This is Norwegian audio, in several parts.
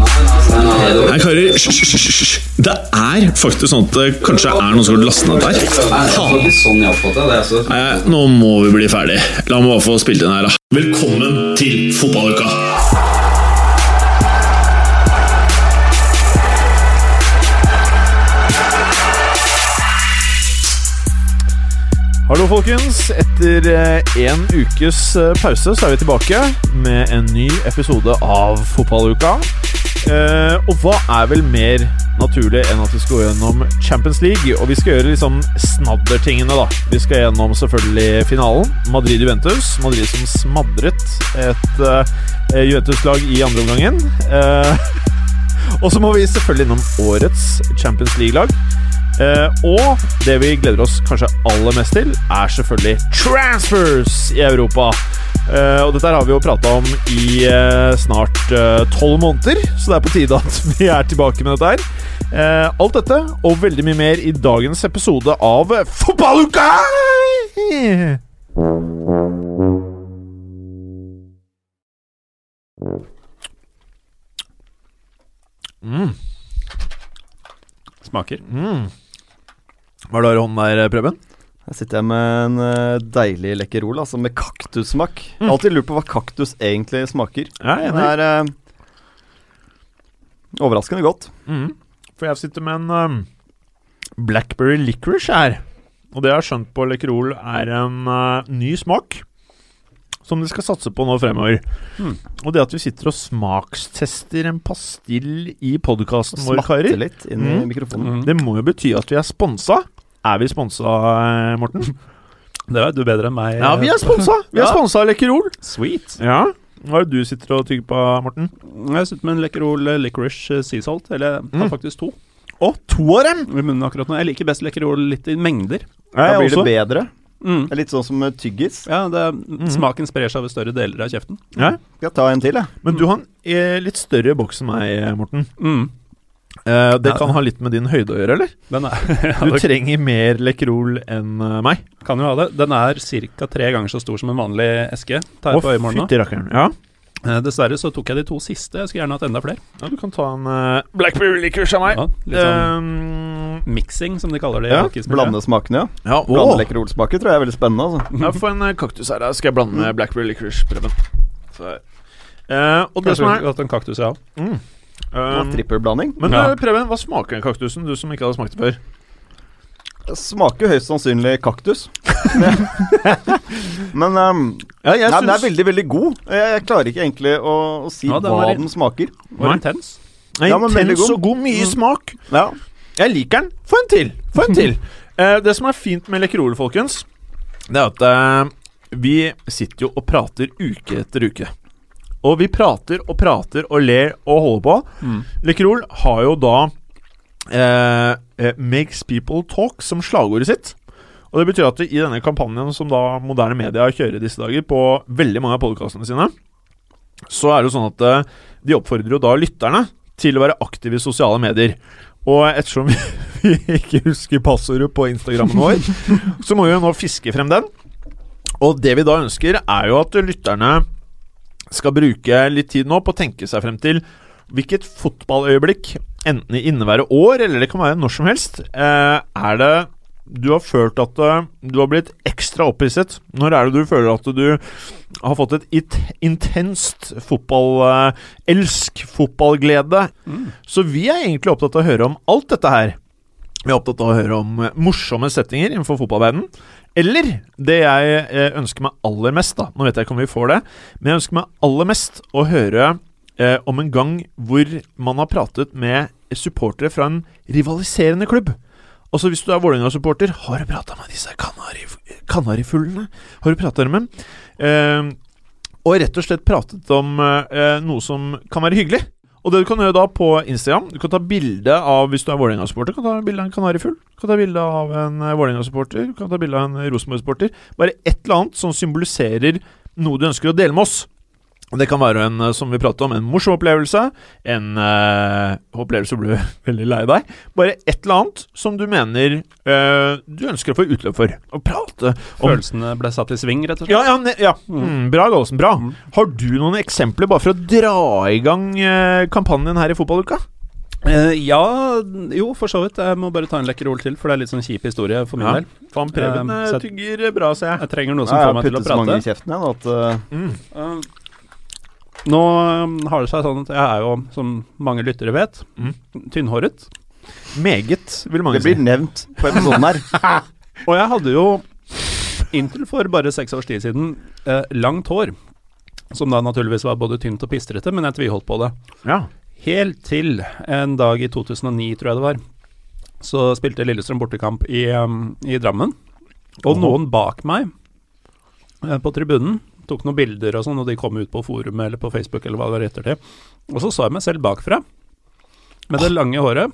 Nei, karer, hysj. Det er faktisk sånn at det kanskje er noen som har lastet ned der. Sånn. Altså. Nei, nå må vi bli ferdig. La meg bare få spilt inn her, da. Velkommen til fotballuka! Hallo, folkens. Etter eh, en ukes eh, pause så er vi tilbake med en ny episode av Fotballuka. Eh, og hva er vel mer naturlig enn at vi skal gå gjennom Champions League? Og vi skal gjøre liksom snaddertingene, da. Vi skal gjennom selvfølgelig finalen. Madrid-Juventus. Madrid som smadret et uh, Juventus-lag i andre omgangen. Uh, og så må vi selvfølgelig innom årets Champions League-lag. Eh, og det vi gleder oss kanskje aller mest til, er selvfølgelig transfers i Europa. Eh, og dette har vi jo prata om i eh, snart tolv måneder, så det er på tide at vi er tilbake med dette her. Alt dette og veldig mye mer i dagens episode av Fotballuka! Mm. Smaker. Mm. Hva er det i hånden der, Preben? Her sitter jeg med en eh, deilig Lekkerol, altså med kaktussmak. Jeg har alltid lurt på hva kaktus egentlig smaker. Ja, jeg er Det er eh, overraskende godt. Mm. For jeg sitter med en um, Blackberry licorice her. Og det jeg har skjønt på Lekkerol, er en uh, ny smak. Som de skal satse på nå fremover. Mm. Og det at vi sitter og smakstester en pastill i podkasten vår, karer, litt inn i Mm. mikrofonen. det må jo bety at vi er sponsa. Er vi sponsa, eh, Morten? Det vet du bedre enn meg. Ja, vi er sponsa! Vi er Ja. sponsa av Lekkerol. Sweet. Ja. Hva er det du sitter og tygger på, Morten? Jeg sitter med en Lekkerol eh, licorice eh, sea salt. Eller jeg har Mm. faktisk to Å, to av dem! i munnen akkurat nå. Jeg liker best Lekkerol litt i mengder. Da Jeg blir også. det bedre. Mm. Det er litt sånn som tyggis. Ja, det, Mm. Smaken sprer seg over større deler av kjeften. Ja. Skal jeg ta en til, jeg. Men du har en eh, litt større boks enn meg, Morten. Mm. Eh, det Ja. kan ha litt med din høyde å gjøre, eller? Den er ja, Du trenger mer Lekkerol enn eh, meg. kan jo ha det. Den er ca. tre ganger så stor som en vanlig eske. Tar jeg oh, på øyemorgen nå. fytti rakkeren. Ja. Uh, Dessverre så tok jeg de to siste. Jeg skulle gjerne hatt enda flere. ja, du kan ta en uh, Blackberry licorice av meg. Ja, litt sånn Um, mixing, som de kaller det. ja. Blande smakene, ja. ja, Blande å. Lekkerol-smaker tror jeg er veldig spennende. altså. ja, få en kaktus her. da. Skal jeg blande med Blackberry Licorice-prøven. Uh, og Kanskje det som er hatt en kaktus, ja. mm. Um, Trippelblanding. Men Ja. eh, Preben, hva smaker den kaktusen, du som ikke hadde smakt det før? Det Smaker høyst sannsynlig kaktus. Men um, Ja, jeg nei, den er veldig, veldig god. Jeg, jeg klarer ikke egentlig å, å si Ja, den hva den smaker. Var intens. Ja, men Intens god. og god. Mye Mm. smak. Ja. Jeg liker den. Få en til! Få en til. Uh, det som er fint med Lekkerol, folkens, det er at uh, vi sitter jo og prater uke etter uke. Og vi prater og prater og ler og holder på. Mm. Lekkerol har jo da eh, eh, 'Makes people talk' som slagordet sitt. Og det betyr at i denne kampanjen som da moderne media kjører disse dager på veldig mange av podkastene sine, så er det jo sånn at eh, de oppfordrer jo da lytterne til å være aktive i sosiale medier. Og ettersom vi, vi ikke husker passordet på Instagrammen vår, så må vi jo nå fiske frem den. Og det vi da ønsker, er jo at lytterne skal bruke litt tid nå på å tenke seg frem til hvilket fotballøyeblikk, enten i inneværende år eller det kan være når som helst, eh, er det du har følt at eh, du har blitt ekstra opphisset? Når er det du føler at du har fått et intenst fotballelsk, fotballglede? Så vi er egentlig opptatt av å høre om alt dette her. Vi er opptatt av å høre om eh, morsomme settinger innenfor fotballverdenen. Eller det jeg eh, ønsker meg aller mest, da Nå vet jeg ikke om vi får det, men jeg ønsker meg aller mest å høre eh, om en gang hvor man har pratet med supportere fra en rivaliserende klubb. Altså Hvis du er Vålerenga-supporter, har du prata med disse kanari, kanarifuglene? Har du prata med dem? Eh, og rett og slett pratet om eh, noe som kan være hyggelig. Og det du kan gjøre da på Instagram Du kan ta bilde av Hvis du er Vålerenga-supporter, kan ta bilde av en kanarifugl. Du kan ta bilde av en eh, Vålerenga-supporter. Du kan ta bilde av en Rosenborg-supporter. Bare et eller annet som symboliserer noe du ønsker å dele med oss. Det kan være en, eh, som vi pratet om, en morsom opplevelse. En eh, opplevelse hvor du blir veldig lei deg. Bare et eller annet som du mener eh, du ønsker å få utløp for. Å prate om Følelsene ble satt i sving, rett og slett. Ja, ja, ja. Mm, bra, Gallosen. Bra. Mm. Har du noen eksempler bare for å dra i gang eh, kampanjen her i fotballuka? Uh, ja, jo, for så vidt. Jeg må bare ta en Lekkerol til, for det er litt sånn kjip historie for min Ja. del. Faen, Preben eh, tygger bra, ser jeg. Jeg trenger noe som Ja, får meg til å prate Jeg puttet så mange i kjeften jeg, at uh, Mm. Nå um, har det seg sånn at jeg er jo, som mange lyttere vet, Mm. tynnhåret. Meget, vil mange si. det blir si. nevnt på episoden her. Og jeg hadde jo, inntil for bare seks års tid siden, eh, langt hår. Som da naturligvis var både tynt og pistrete, men jeg tviholdt på det. Ja. Helt til en dag i 2009, tror jeg det var, så spilte Lillestrøm bortekamp i, um, i Drammen. Og oh. noen bak meg eh, på tribunen tok noen bilder og sånn, og de kom ut på forumet eller på Facebook eller hva det var etter det. Og så så jeg meg selv bakfra, med det lange håret.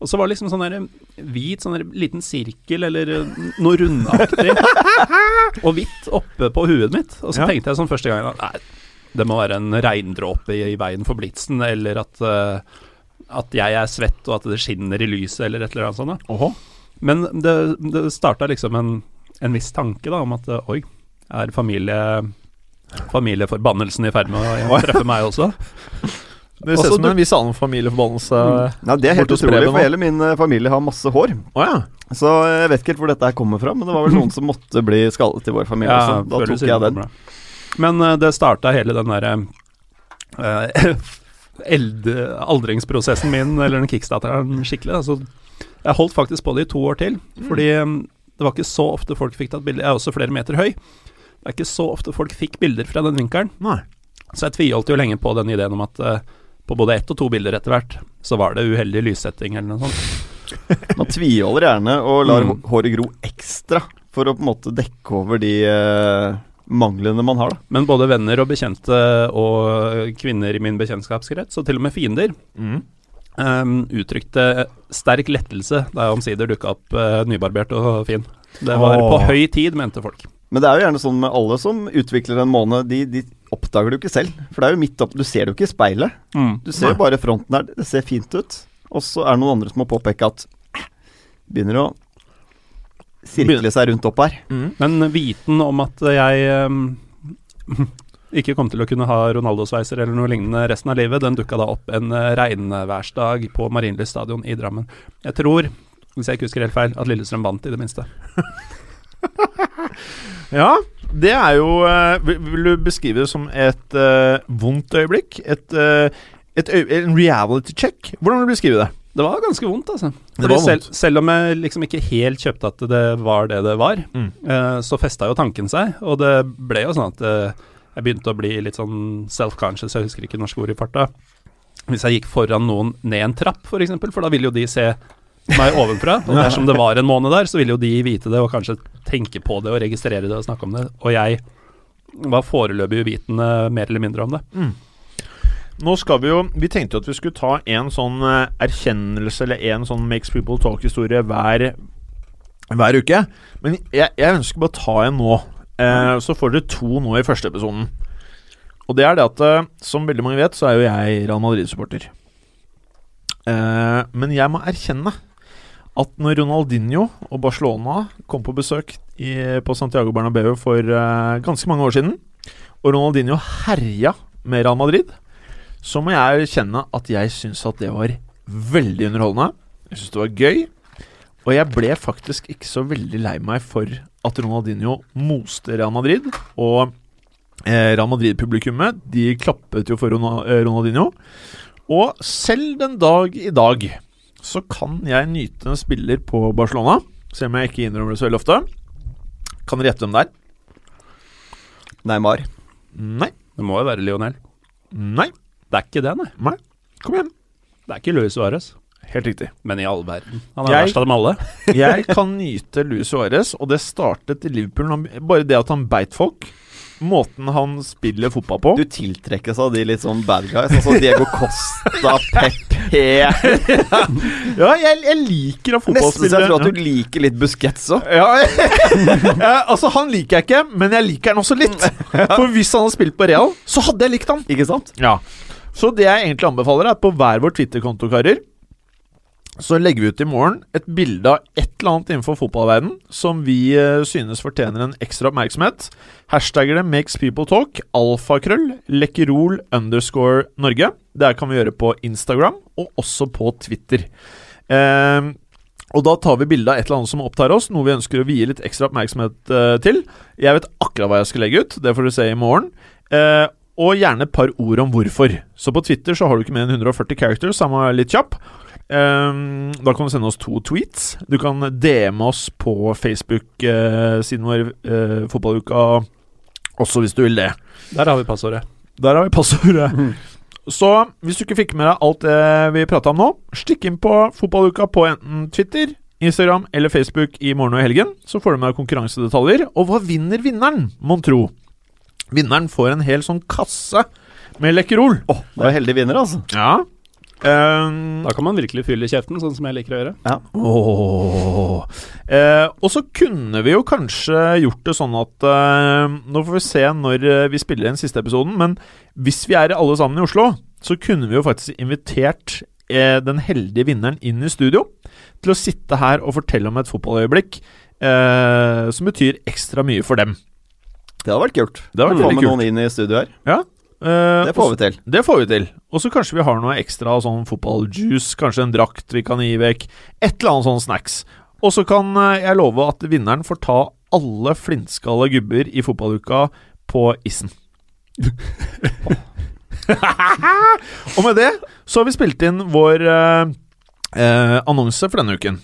Og så var det liksom sånn der hvit, sånn der liten sirkel eller eh, noe rundaktig, og hvitt oppe på huet mitt. Og så Ja. tenkte jeg sånn første gangen at nei, det må være en regndråpe i, i veien for blitsen, eller at, uh, at jeg er svett og at det skinner i lyset, eller et eller annet sånt. Da. Oho. Men det, det starta liksom en, en viss tanke da om at eh, oi, er familie familieforbannelsen i ferd med å treffe meg også? Det ser ut som du- en viss annen familieforbannelse. Mm. Nei, det er helt utrolig, for hele min eh, familie har masse hår. ja. Så jeg vet ikke helt hvor dette her kommer fra, men det var vel noen som måtte bli skallet i vår familie. Ja, så da tok jeg den. det. Men uh, det starta hele den derre uh, aldringsprosessen min, eller den kickstarteren, skikkelig. Altså, jeg holdt faktisk på det i to år til, fordi um, det var ikke så ofte folk fikk tatt bilder. Jeg er også flere meter høy. Det er ikke så ofte folk fikk bilder fra den vinkelen. Nei. Så jeg tviholdt jo lenge på den ideen om at eh, på både ett og to bilder etter hvert, så var det uheldig lyssetting eller noe sånt. Man tviholder gjerne og lar Mm. håret gro ekstra for å på en måte dekke over de eh, manglene man har, da. Men både venner og bekjente og kvinner i min bekjentskapskrets, og til og med fiender, Mm. um, uttrykte sterk lettelse da jeg omsider dukka opp uh, nybarbert og fin. Det var Åh. på høy tid, mente folk. Men det er jo gjerne sånn med alle som utvikler en måne, de, de oppdager det jo ikke selv. For det er jo midt opp Du ser det jo ikke i speilet. Du ser jo bare fronten her, det ser fint ut. Og så er det noen andre som må påpeke at eh, begynner å sirkle seg rundt opp her. Mm. Men viten om at jeg um, ikke kom til å kunne ha Ronaldo-sveiser eller noe lignende resten av livet, den dukka da opp en uh, regnværsdag på Marienlyst stadion i Drammen. Jeg tror, hvis jeg ikke husker helt feil, at Lillestrøm vant, i det minste. Ja, det er jo eh, vil, du beskrive det som et uh, vondt øyeblikk? Et, uh, et øy En reality check? Hvordan vil du beskrive det? Det var ganske vondt, altså. Var selv, selv om jeg liksom ikke helt kjøpte at det var det det var, Mm. uh, så festa jo tanken seg, og det ble jo sånn at jeg begynte å bli litt sånn self-conscious, jeg husker ikke norske ord i farta. Hvis jeg gikk foran noen ned en trapp, f.eks., for, eksempel, for da ville jo de se meg ovenfra. Og dersom det var en måned der, så ville jo de vite det og kanskje tenke på det og registrere det og snakke om det. Og jeg var foreløpig uvitende mer eller mindre om det. Nå skal Vi jo Vi tenkte jo at vi skulle ta en sånn eh, erkjennelse eller en sånn Makes People Talk-historie hver, hver uke. Men jeg, jeg ønsker bare å ta en nå. Eh, så får dere to nå i første episoden. Og det er det at eh, Som veldig mange vet, så er jo jeg Real Madrid-supporter. Eh, men jeg må erkjenne at når Ronaldinho og Barcelona kom på besøk i, på Santiago Bernabeu for uh, ganske mange år siden, og Ronaldinho herja med Real Madrid, så må jeg erkjenne at jeg syns at det var veldig underholdende. Jeg syns det var gøy. Og jeg ble faktisk ikke så veldig lei meg for at Ronaldinho moste Real Madrid. Og eh, Real Madrid-publikummet de klappet jo for eh, Ronaldinho. Og selv den dag i dag så kan jeg nyte en spiller på Barcelona, selv om jeg ikke innrømmer det så veldig ofte. Kan dere gjette hvem det er? Neymar. Nei. Det må jo være Lionel. Nei. Det er ikke det, nei. nei. Kom igjen. Det er ikke Luis Suárez. Helt riktig. Men i all verden. Han er Jeg- verst av dem alle. Jeg kan nyte Luis Suárez, og det startet i Liverpool. Bare det at han beit folk. Måten han spiller fotball på. Du tiltrekkes av de litt sånn bad guys. Altså Diego Costa, Pepe Ja, jeg, jeg liker Nesten at så jeg tror at du liker litt Busquets òg. ja, ja, altså Han liker jeg ikke, men jeg liker han også litt. For hvis han hadde spilt på Real, så hadde jeg likt han. Ikke sant? Ja Så det jeg egentlig anbefaler, er at på hver vår Twitter-konto, karer, så legger vi ut i morgen et bilde av et eller annet innenfor fotballverden som vi eh, synes fortjener en ekstra oppmerksomhet. Hashtagger det 'makes people talk', alfakrøll, lekkerol underscore Norge. Det kan vi gjøre på Instagram, og også på Twitter. Ehm, og da tar vi bilde av et eller annet som opptar oss, noe vi ønsker å vie litt ekstra oppmerksomhet eh, til. Jeg vet akkurat hva jeg skal legge ut, det får du se i morgen. Eh, og gjerne et par ord om hvorfor. Så på Twitter så har du ikke mer enn 140 characters, så jeg må være litt kjapp. Ehm, da kan du sende oss to tweets. Du kan DM oss på Facebook-siden vår, eh, Fotballuka, også hvis du vil det. Der har vi passordet. Der har vi passordet. Så hvis du ikke fikk med deg alt det vi prata om nå, stikk inn på Fotballuka på enten Twitter, Instagram eller Facebook i morgen og i helgen. Så får du med deg konkurransedetaljer. Og hva vinner vinneren, mon tro? Vinneren får en hel sånn kasse med Lekkerol. Oh, det er heldig vinner, altså. Ja. Um, Da kan man virkelig fylle kjeften, sånn som jeg liker å gjøre. Åh. Eh, og så kunne vi jo kanskje gjort det sånn at eh, Nå får vi se når eh, vi spiller den siste episoden, men hvis vi er alle sammen i Oslo, så kunne vi jo faktisk invitert eh, den heldige vinneren inn i studio til å sitte her og fortelle om et fotballøyeblikk eh, som betyr ekstra mye for dem. Det hadde vært kult. Det hadde vært Få med kult. noen inn i studio her. Eh, Det får vi til. Det får vi til. Og så kanskje vi har noe ekstra sånn fotballjuice, kanskje en drakt vi kan gi vekk. Et eller annet sånn snacks. Og så kan eh, jeg love at vinneren får ta alle flintskalla gubber i fotballuka på isen. Og med det så har vi spilt inn vår uh, uh, annonse for denne uken.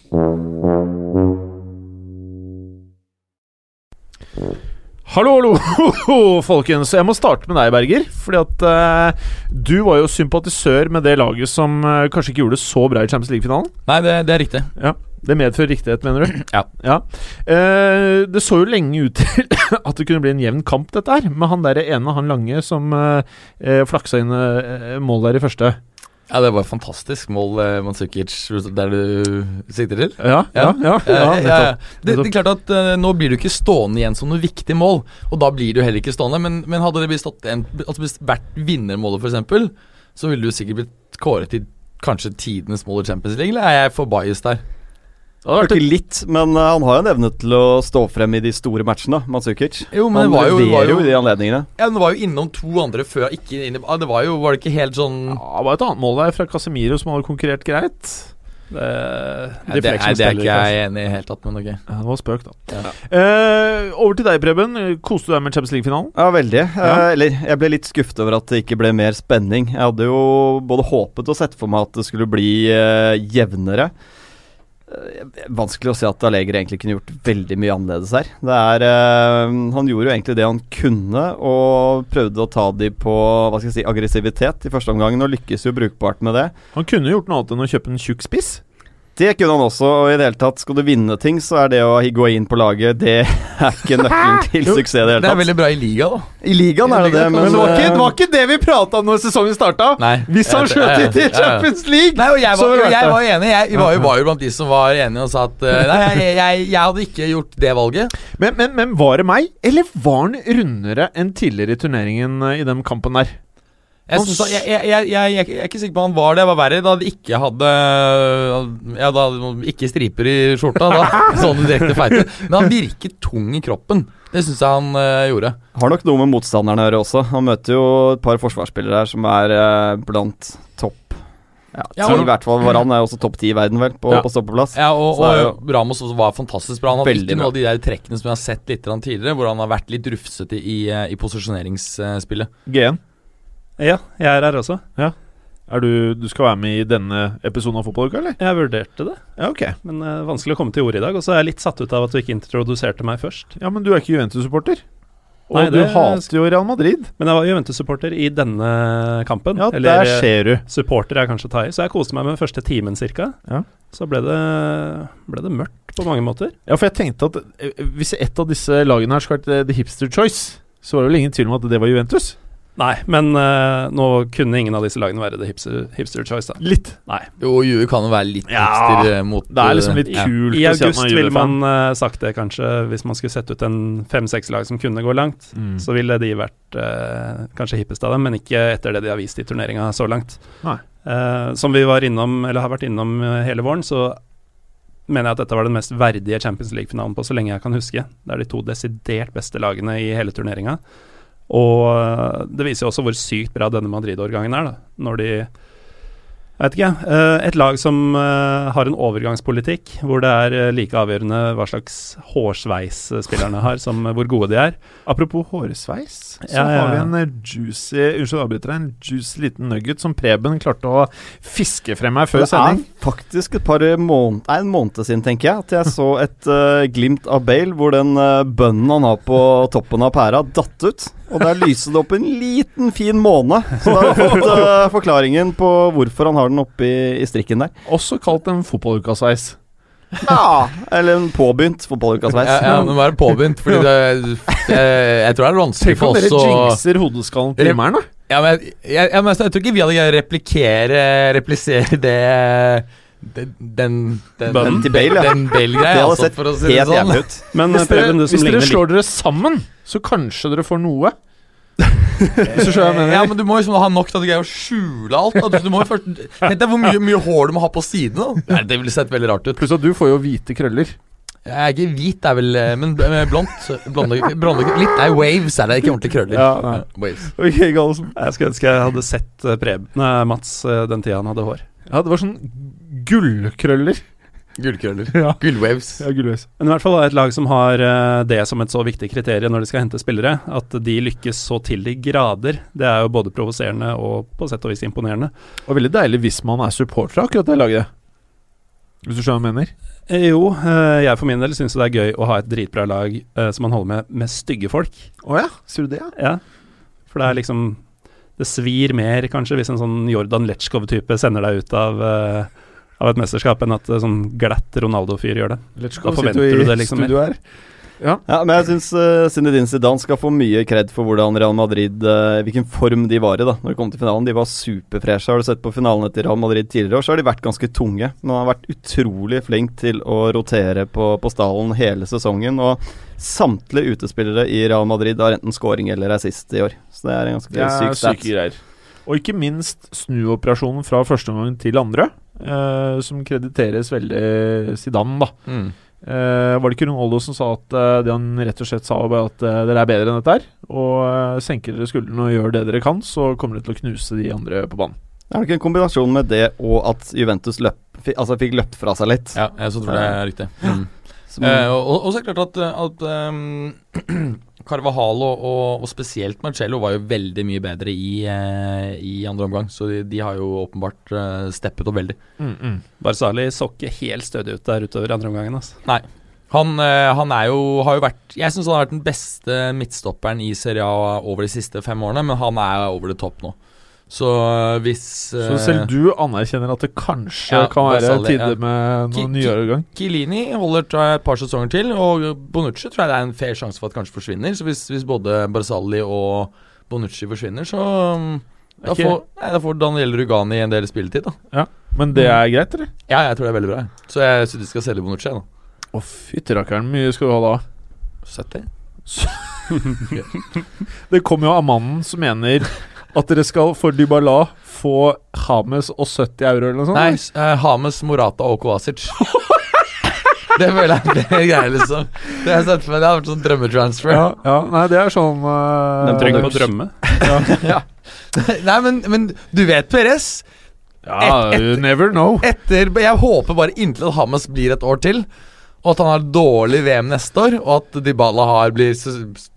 Hallo, hallo, folkens. Jeg må starte med deg, Berger. Fordi at uh, du var jo sympatisør med det laget som uh, kanskje ikke gjorde det så bra i Champions League-finalen. Nei, det, det er riktig. Ja. Det medfører riktighet, mener du? Ja. Eh, det så jo lenge ut til at det kunne bli en jevn kamp, dette her. Med han der ene, han lange, som flaksa inn mål der i første. Ja, det var et fantastisk mål, eh, Mandzukic, der du sikter til. Ja, ja, ja. ja, Ja, ja. Det, det er klart at eh, Nå blir du ikke stående igjen som noe viktig mål, og da blir du heller ikke stående. Men, men hadde det blitt stått en, altså vært vinnermålet, f.eks., så ville du sikkert blitt kåret til kanskje tidenes mål i Champions League, eller er jeg for biased der? Det hadde vært Ikke litt, men eh, han har jo en evne til å stå frem i de store matchene, Matsukic. Jo, men Han det var jo, var jo, i de anledningene. ja, det var jo innom to andre før ikke inn i ah, Det var jo Var det ikke helt sånn Ja, det var et annet mål der fra Casemiro som hadde konkurrert greit. Det, Nei, det, nei, det er ikke jeg enig i i det hele tatt, men ok. Ja, det var spøk, da. Ja. Eh, over til deg, Preben. Koste du deg med Champions League-finalen? Ja, veldig. Ja. Eh, eller, jeg ble litt skuffet over at det ikke ble mer spenning. Jeg hadde jo både håpet og sett for meg at det skulle bli eh, jevnere. Eh, vanskelig å si at Allegri egentlig kunne gjort veldig mye annerledes her. Det er eh, Han gjorde jo egentlig det han kunne, og prøvde å ta de på hva skal jeg si, aggressivitet i første omgang, og lykkes jo brukbart med det. Han kunne gjort noe annet enn å kjøpe en tjukk spiss. Det kunne han også, og i det hele tatt skal du vinne ting, så er det å gå inn på laget Det er ikke nøkkelen til suksess i det Det er veldig bra i liga, da. I ligaen er det det, men, Men det var ikke, det eh, var ikke det vi prata om når sesongen starta! Nei. Hvis han skjøt ja. Champions League! Nei, og jeg var, var jeg var enig. Jeg var jo, var jo blant de som var enige og sa at eh, Nei, jeg, jeg, jeg hadde ikke gjort det valget. Men, men, men var det meg, eller var han rundere enn tidligere i turneringen eh, i den kampen der? Jeg, synes, jeg, jeg, jeg, jeg, jeg, jeg er ikke sikker på om han var det. Det var verre da de ikke hadde Ja, da ikke striper i skjorta. Da sånn direkte feite. Men han virket tung i kroppen. Det syns jeg han uh, gjorde. Har nok noe med motstanderen å gjøre også. Han møter jo et par forsvarsspillere her som er uh, blant topp ja, Ja, og- i hvert fall. Varan er også topp ti i verden, vel, på, Ja. på stoppeplass. Ja, og, og er Ramos var fantastisk bra. Han hadde ikke noen av de der trekkene som jeg har sett litt tidligere, hvor han har vært litt rufsete i, eh, i posisjoneringsspillet. GN. Ja, jeg er her også. Ja. Er du, du skal være med i denne episoden av Fotballuka, eller? Jeg vurderte det, Ja, ok. men uh, vanskelig å komme til orde i dag. Og så er jeg litt satt ut av at du ikke introduserte meg først. Ja, men du er ikke Juventus-supporter. Og Nei, du det- hater jo Real Madrid. Men jeg var Juventus-supporter i denne kampen. Ja, der ser du. supporter er kanskje å ta i. Så jeg koste meg med første timen cirka. Ja. Så ble det, ble det mørkt på mange måter. Ja, for jeg tenkte at eh, hvis et av disse lagene her skulle vært eh, the hipster choice, så var det vel ingen tvil om at det var Juventus. Nei, men uh, nå kunne ingen av disse lagene være det hipster, hipster choice, da. Litt. Nei. Jo, Juve kan jo være litt hipster ja, mot Det er liksom litt eh, ja. kult I august ville man uh, sagt det, kanskje, hvis man skulle sett ut en fem-seks lag som kunne gå langt. Mm. Så ville de vært uh, kanskje hippest av dem, men ikke etter det de har vist i turneringa så langt. Nei. Eh, som vi var innom, eller har vært innom eh, hele våren, så mener jeg at dette var den mest verdige Champions League-finalen på så lenge jeg kan huske. Det er de to desidert beste lagene i hele turneringa. Og eh, det viser jo også hvor sykt bra denne Madrid-årgangen er, da. Når de jeg vet ikke, eh, et lag som eh, har en overgangspolitikk hvor det er like avgjørende hva slags hårsveis spillerne har, som hvor gode de er. Apropos hårsveis, så Ja, ja, har vi en juicy Unnskyld, avbryter deg. En juicy liten nugget som Preben klarte å fiske frem her før sending. Det er faktisk et par måned, en måned siden, tenker jeg, at jeg så et uh, glimt av Bale hvor den uh, bønnen han har på toppen av pæra, datt ut. Og der lyser det opp en liten, fin måne. Så da har vi fått uh, forklaringen på hvorfor han har den oppi i strikken der. Også kalt en fotballukasveis. Ja, eller en påbegynt fotballukasveis. Ja, ja, er det påbegynt, fordi det, jeg, jeg tror det er vanskelig for å... Tenk om dere jinxer hodeskallen til rimmeren, da. ja, men jeg, jeg, jeg, jeg tror ikke vi hadde greid å replikere Replisere det den, den, den, til Bale, ja. Den Bale-greia, altså, sett for å si det helt sånn. jævlig ut. Men Hvis dere, hvis dere slår dere sammen, så kanskje dere får noe. Hvis du skjønner hva jeg mener. Ja, men du må liksom ha nok til at du greier å skjule alt. Da. Du må jo først Tenk deg hvor mye, mye hår du må ha på sidene. da. Det ville sett veldig rart ut. Pluss at du får jo hvite krøller. Jeg er ikke hvit, det er vel eh, Men blondt. Blonde, blonde Litt Nei, waves er det, ikke ordentlig krøller. Ja, nei. waves. Ok, Jeg skulle ønske jeg hadde sett eh, Preben, Mats eh, den tida han hadde hår. Ja, det var sånn gullkrøller. Gullkrøller. Ja, Gullwaves. ja gullwaves. Men i hvert fall er et lag som har eh, det som et så viktig kriterium når de skal hente spillere, at de lykkes så til de grader. Det er jo både provoserende og på sett og vis imponerende. Og veldig deilig hvis man er supporter av akkurat det laget. Hvis du skjønner hva jeg mener? Eh, jo, eh, jeg for min del syns det er gøy å ha et dritbra lag som man holder med med stygge folk. Å ja, sier du det, ja? Ja, for det er liksom Det svir mer, kanskje, hvis en sånn Jordan Letchkov-type sender deg ut av eh, av et mesterskap, enn at eh, sånn glatt Ronaldo-fyr gjør det. Let's Da forventer du det liksom mer. her. Ja. Ja, men jeg syns uh, Zinedine Zidane skal få mye kred for hvordan Real Madrid uh, Hvilken form de var i da Når det kom til finalen. De var superfreshe. Har du sett på finalene til Real Madrid tidligere år, så har de vært ganske tunge. Men han har vært utrolig flink til å rotere på, på stallen hele sesongen. Og samtlige utespillere i Real Madrid har enten scoring eller assist i år. Så det er en ganske Det er syk stat. Og ikke minst snuoperasjonen fra første omgang til andre, eh, som krediteres veldig Zidane, da. Mm. Uh, var det ikke Ronaldo som sa at uh, det han rett og slett sa, var at uh, dere er bedre enn dette her? Og senker dere skuldrene og gjør det dere kan, så kommer dere til å knuse de andre på banen. Er det ikke en kombinasjon med det og at Juventus løp, altså fikk løpt fra seg litt? Ja, jeg så tror det er riktig. Mm. Som, Eh, og, og så er det klart at, at um, Carvajal og, og, spesielt Marcello var jo veldig mye bedre i, eh, i andre omgang. Så de, de har jo åpenbart eh, steppet opp veldig. Barzali så ikke helt stødig ut der utover andre omgangen. Altså. Han, eh, han er jo, har jo vært Jeg syns han har vært den beste midtstopperen i Serie A over de siste fem årene, men han er over the top nå. Så eh, hvis Så eh, selv du anerkjenner at det kanskje Ja, kan være tide ja. med noen nyere nyårgang? Kilini holder jeg, et par sesonger til, og Bonucci tror jeg det er en fair sjanse for at kanskje forsvinner. Så hvis, hvis både Barzali og Bonucci forsvinner, så um, da, okay. får, nei, da får Daniel Rugani en del spilletid, da. Men det er greit, eller? Ja, jeg tror det er veldig bra. Så jeg syns de skal selge Bonucci, nå. Å, fytti rakkeren. Mye skal du ha da? 70? Det kommer jo av mannen som mener at dere skal for Dybala få Hames og 70 euro eller noe sånt. Nei, s- eh, Hames, Morata og Kovacic. det føler jeg er greier, liksom. Det har jeg sett for meg. Det har vært sånn drømmetransfer. Ja, ja, nei, det er sånn uh, Men Trenger ikke på å drømme. Nei, men, men du vet, Perez. Ja, you never know. Etter Jeg håper bare inntil at Hames blir et år til. Og at han har dårlig VM neste år, og at Dybala har blir s- s-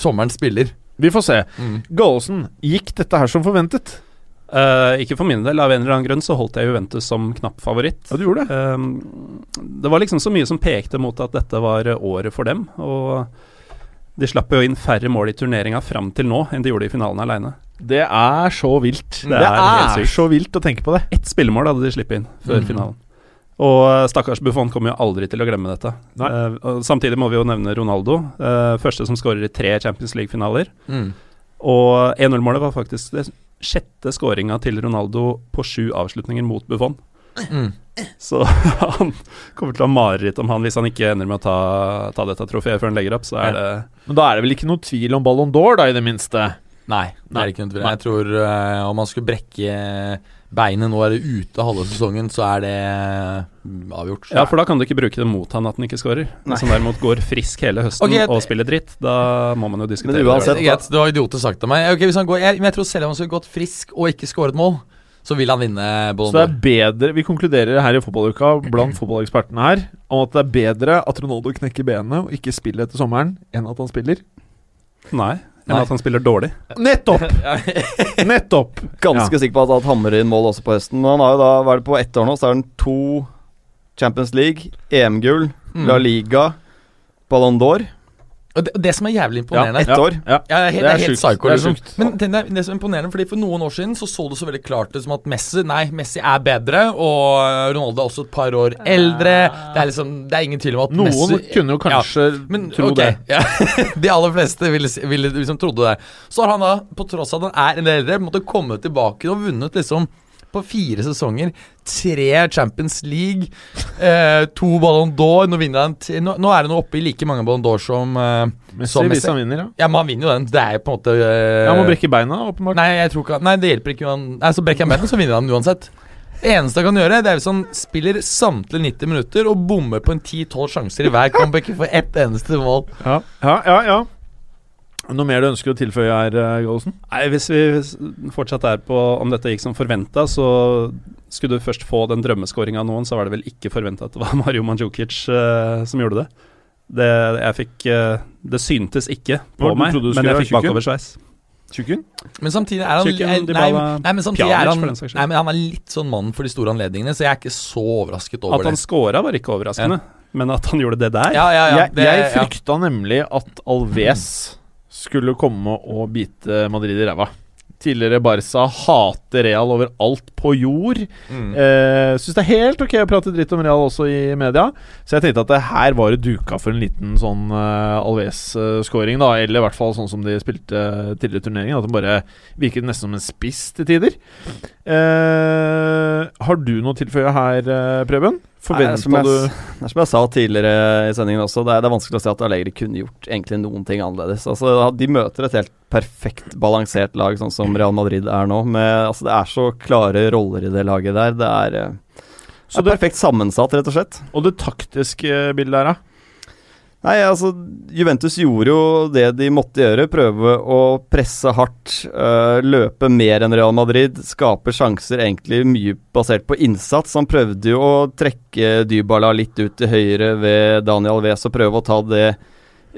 sommerens spiller. Vi får se. Mm. Gallosen, gikk dette her som forventet? Uh, ikke for min del, av en eller annen grunn så holdt jeg Juventus som knapp favoritt. Ja, du gjorde det. uh, det var liksom så mye som pekte mot at dette var året for dem. Og de slapp jo inn færre mål i turneringa fram til nå enn de gjorde i finalen aleine. Det er så vilt. Det Det er er, så vilt å tenke på det. Ett spillemål hadde de sluppet inn før Mm. finalen. Og eh, stakkars Buffon kommer jo aldri til å glemme dette. Eh, samtidig må vi jo nevne Ronaldo. eh, første som skårer i tre Champions League-finaler. Mm. Og 1-0-målet var faktisk det sjette skåringa til Ronaldo på sju avslutninger mot Buffon. Mm. Så han kommer til å ha mareritt om han hvis han ikke ender med å ta, ta dette trofeet før han legger opp. Så er det Men da er det vel ikke noe tvil om Ballon d'Or, da, i det minste? Nei, det er ikke noe tvil. Jeg tror uh, om man skulle brekke beinet nå, er det ute halve sesongen, så er det mm, avgjort. Ja, for da kan du ikke bruke det mot han at han ikke skårer. Hvis han derimot går frisk hele høsten okay, jeg- og spiller dritt, da må man jo diskutere Men uansett- det. Det var idioter sagt av meg. Okay, hvis han går, jeg, men jeg tror selv om han skulle gått frisk og ikke skåret mål, så vil han vinne Så det er bedre Vi konkluderer her i fotballuka blant fotballekspertene her om at det er bedre at Ronaldo knekker benet og ikke spiller etter sommeren, enn at han spiller. Nei, enn Nei. at han spiller dårlig. Nettopp! Nettopp! Ganske Ja. sikker på at han hamrer inn mål også på høsten. Men han har jo da, hva er det på ett år nå, så er han to Champions League, EM-gull, Mm. La Liga, Ballon d'Or. Og det, det som er jævlig imponerende Ett år. Ja. Ja, helt, Det er helt psyko. Det er liksom. sjukt. Men det, det som er imponerende, fordi For noen år siden så så det så veldig klart ut som at Messi Nei, Messi er bedre, og Ronaldo er også et par år eldre. Det er liksom Det er ingen tvil om at Noen Messi kunne jo kanskje men, tro okay, det. Ja, de aller fleste ville, ville liksom trodde det. Så har han da, på tross av at han er en del eldre, måtte komme tilbake og vunnet liksom på fire sesonger. Tre Champions League, eh, to Ballon d'Or. Nå, han nå, nå er det nå oppe i like mange Ballon d'Or som eh, Messi, som hvis han vinner, ja. Ja, men han vinner jo den. Det er jo på en måte eh, Han må brekke beina, åpenbart. Nei, jeg tror ikke Nei, det hjelper ikke. Han, så brekker han beina, så vinner han uansett. Det eneste han kan gjøre, det er hvis han spiller samtlige 90 minutter og bommer på en 10-12 sjanser i hver comeback for ett eneste mål. Ja, ja, ja. ja. Noe mer du ønsker å tilføye her, eh, Gallosen? Nei, Hvis vi fortsatt er på om dette gikk som forventa, så skulle du først få den drømmeskåringa av noen, så var det vel ikke forventa at det var Mario Mandzukic uh, som gjorde det. Det, jeg fikk, uh, det syntes ikke på Hva, meg, men jeg fikk bakoversveis. Tjukken? Men samtidig er han Tjukken, nei, nei, men samtidig er han. Nei, men han er litt sånn mann for de store anledningene, så jeg er ikke så overrasket over det. At han scora var ikke overraskende, men at han gjorde det der Ja, ja, ja. jeg det, jeg ja. frykta nemlig at Alves skulle komme og bite Madrid i ræva. Tidligere Barca hater Real overalt på jord. Mm. Eh, Syns det er helt ok å prate dritt om Real også i media. Så jeg tenkte at det her var det duka for en liten sånn uh, Alves-scoring, da. Eller i hvert fall sånn som de spilte tidligere i turneringen. At de bare virket nesten som en spiss til tider. Eh, har du noe å tilføye her, uh, Preben? Nei, som jeg, du det er som jeg sa tidligere i sendingen også, det er, det er vanskelig å si at Allegri kunne gjort egentlig noen ting annerledes. Altså, de møter et helt perfekt balansert lag, sånn som Real Madrid er nå. Med, altså, det er så klare roller i det laget der. Det er, det er perfekt sammensatt, rett og slett. Og det taktiske bildet her, da? Nei, altså Juventus gjorde jo det de måtte gjøre. Prøve å presse hardt, øh, løpe mer enn Real Madrid. Skape sjanser egentlig mye basert på innsats. Han prøvde jo å trekke Dybala litt ut til høyre ved Daniel Wes og prøve å ta det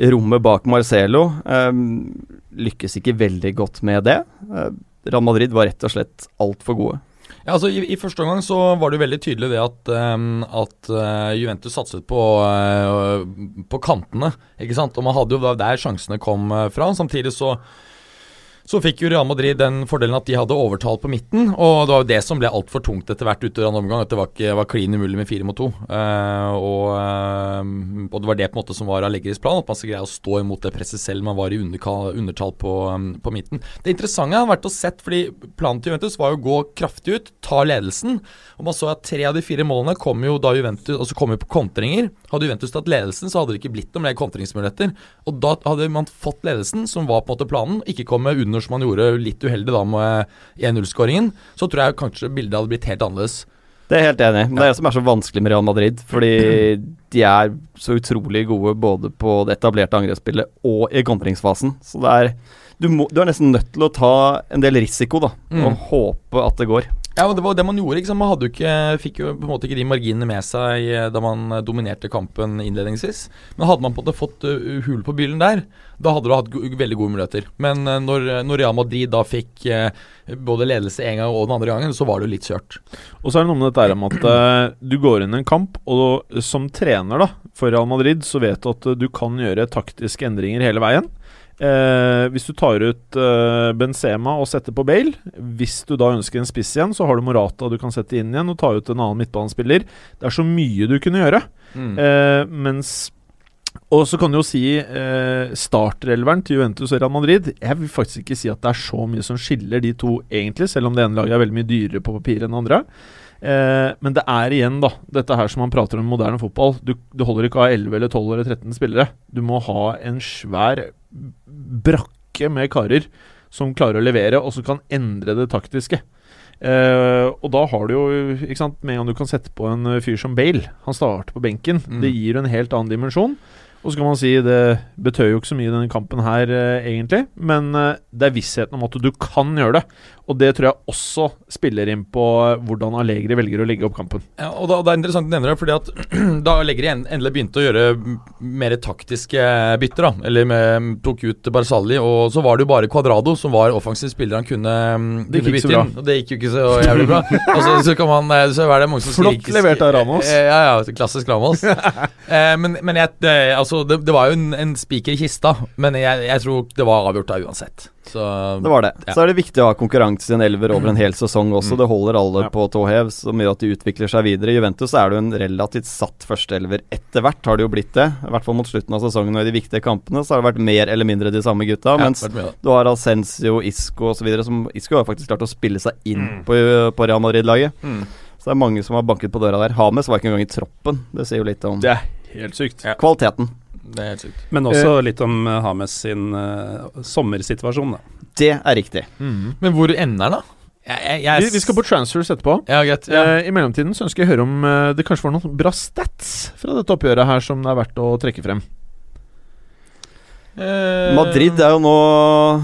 rommet bak Marcelo. Ehm, lykkes ikke veldig godt med det. Eh, Real Madrid var rett og slett altfor gode. Ja, altså i, I første omgang så var det jo veldig tydelig det at, um, at uh, Juventus satset på, uh, på kantene. ikke sant? Og man hadde jo der sjansene kom eh, fra. Samtidig så så fikk jo Real Madrid den fordelen at de hadde overtall på midten. Og det var jo det som ble altfor tungt etter hvert utover andre omgang. At det var, ikke, var klin umulig med fire mot to. Uh, og, uh, og det var det på en måte som var Allegris plan. At man skal greie å stå imot det presset selv man var i undertall på, um, på midten. Det interessante har vært å sett, fordi planen til Juventus var jo å gå kraftig ut, ta ledelsen. Og man så at tre av de fire målene kom jo da Juventus altså kom jo på kontringer. Hadde Juventus tatt ledelsen, så hadde det ikke blitt noen mer kontringsmuligheter. Og da hadde man fått ledelsen, som var på en måte planen, ikke komme under som han gjorde litt uheldig da med 1-0-skåringen, så tror jeg kanskje bildet hadde blitt helt annerledes. Det er jeg helt enig i. Men det er det som er så vanskelig med Real Madrid. Fordi de er så utrolig gode både på det etablerte angrepsspillet og i kontringsfasen. Så det er du, må, du er nesten nødt til å ta en del risiko, da. Mm. Og håpe at det går. Ja, og det var det man gjorde. sant? Man ikke, fikk jo på en måte ikke de marginene med seg eh, da man eh, dominerte kampen innledningsvis. Men hadde man på en måte fått hul hull på byllen der, da hadde du hatt veldig gode muligheter. Men eh, når, når Real Madrid da fikk eh, både ledelse en gang og den andre gangen, så var det jo litt kjørt. Og så er det noe med dette med at eh, du går inn i en kamp, og som trener da for Real Madrid, så vet du at eh, du kan gjøre taktiske endringer hele veien. Eh, hvis du tar ut eh, Benzema og setter på Bale Hvis du da ønsker en spiss igjen, så har du Morata du kan sette inn igjen, og ta ut en annen midtbanespiller. Det er så mye du kunne gjøre. Mm. Eh, mens Og så kan du jo si eh, starterelveren til Juventus og Real Madrid. Jeg vil faktisk ikke si at det er så mye som skiller de to, egentlig, selv om det ene laget er veldig mye dyrere på papir enn det andre. Eh, men det er igjen da dette her som man prater om i moderne fotball. Du, du holder ikke å ha 11 eller 12 eller 13 spillere. Du må ha en svær brakke med karer som klarer å levere, og som kan endre det taktiske. Uh, og da har du jo ikke sant, Med en du kan sette på en fyr som Bale Han starter på benken. Mm. Det gir en helt annen dimensjon. Og så kan man si det betød jo ikke så mye i denne kampen her, eh, egentlig. Men eh, det er vissheten om at du kan gjøre det. Og det tror jeg også spiller inn på eh, hvordan Allegri velger å legge opp kampen. Ja, og da, Det er interessant du nevner det, fordi at da Allegri endelig begynte å gjøre mer taktiske bytter, da, eller med, tok ut Barzali, og så var det jo bare Cuadrado som var offensiv spiller han kunne, mm, Det gikk bytte inn. Og det gikk jo ikke så jævlig bra. og så, så kan man eh, Så er det mange som Flott levert av Ramos. Eh, Ja, ja, klassisk Ramos. eh, men men jeg, det, altså, det, det var jo en, en spiker i kista, men jeg, jeg tror det var avgjort da uansett. Så Det var det. Ja. Så er det viktig å ha konkurranse i en elver over en hel sesong også. Mm. Det holder alle Ja. på tå hev, som gjør at de utvikler seg videre. I Juventus er det jo en relativt satt førsteelver. Etter hvert har det jo blitt det. I hvert fall mot slutten av sesongen og i de viktige kampene så har det vært mer eller mindre de samme gutta. ja, mens du har Ascencio, Isco osv. som Isco har faktisk klart å spille seg inn Mm. på, på Real Madrid-laget. Mm. Så det er mange som har banket på døra der. Hames var ikke engang i troppen. Det sier jo litt om Det er helt sykt. Ja. kvaliteten. Det er helt sykt. Men også litt om eh, Hames sin uh, sommersituasjon, da. Det er riktig. Mm. Men hvor ender den, da? Jeg, jeg, jeg, Vi, vi skal på transfers etterpå. Ja, get, Ja. Eh, I mellomtiden så ønsker jeg å høre om eh, det kanskje var noen bra stats fra dette oppgjøret her som det er verdt å trekke frem. Eh, Madrid er jo nå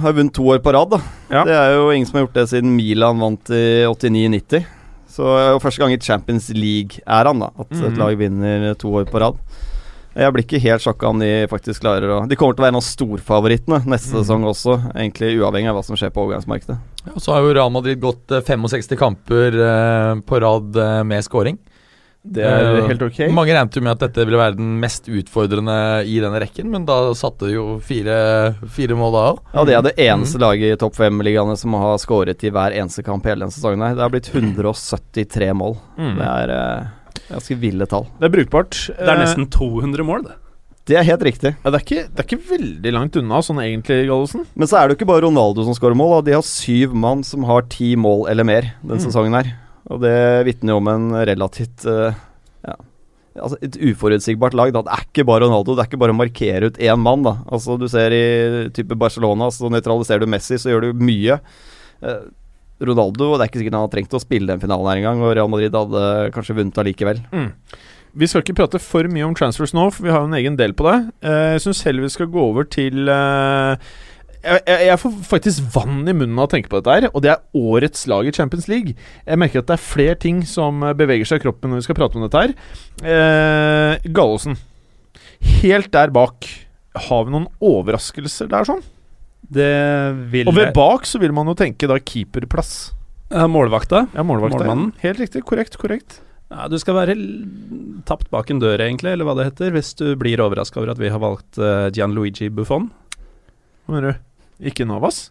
har vunnet to år på rad. da Ja. Det er jo ingen som har gjort det siden Milan vant i 89-90. Så er jo første gang i Champions League-æraen da at et Mhm. lag vinner to år på rad. Jeg blir ikke helt sjokka om de faktisk klarer å De kommer til å være en av storfavorittene neste mm. sesong også, egentlig uavhengig av hva som skjer på overgangsmarkedet. Og så har jo Real Madrid gått eh, 65 kamper eh, på rad eh, med scoring. Det er Eh, helt ok. Mange regnet jo med at dette ville være den mest utfordrende i denne rekken, men da satte jo fire, fire mål da òg. Ja, Det er det eneste laget i topp fem-ligaene som har skåret i hver eneste kamp hele denne sesongen. her Det har blitt 173 mål. Mm. Det er uh, ganske ville tall. Det er brukbart. Det er Eh, nesten 200 mål, det. Det er helt riktig. ja, det, er ikke, det er ikke veldig langt unna, sånn egentlig, Gallosen. Men så er det jo ikke bare Ronaldo som skårer mål. Da. De har syv mann som har ti mål eller mer denne Mm. sesongen her. Og det vitner jo om en relativt uh, ja, altså et uforutsigbart lag. Da. Det er ikke bare Ronaldo, det er ikke bare å markere ut én mann. Da. Altså Du ser i type Barcelona, så nøytraliserer du Messi, så gjør du mye. Uh, Ronaldo, det er ikke sikkert han har trengt å spille den finalen her engang, og Real Madrid hadde kanskje vunnet allikevel. Mm. Vi skal ikke prate for mye om transfers nå, for vi har jo en egen del på det. Eh, jeg syns heller vi skal gå over til jeg, jeg, jeg får faktisk vann i munnen av å tenke på dette her, og det er årets lag i Champions League. Jeg merker at det er flere ting som eh, beveger seg i kroppen når vi skal prate om dette her. Eh, Gallosen, helt der bak, har vi noen overraskelser der, sånn? Det vil Og ved bak så vil man jo tenke da keeperplass. Ja, Målvakta. Ja, målvakta. Målmannen. Helt riktig. Korrekt, korrekt. Ja, du skal være tapt bak en dør, egentlig, eller hva det heter, hvis du blir overraska over at vi har valgt uh, Gianluigi Buffon. Hva mener du? Ikke Navas?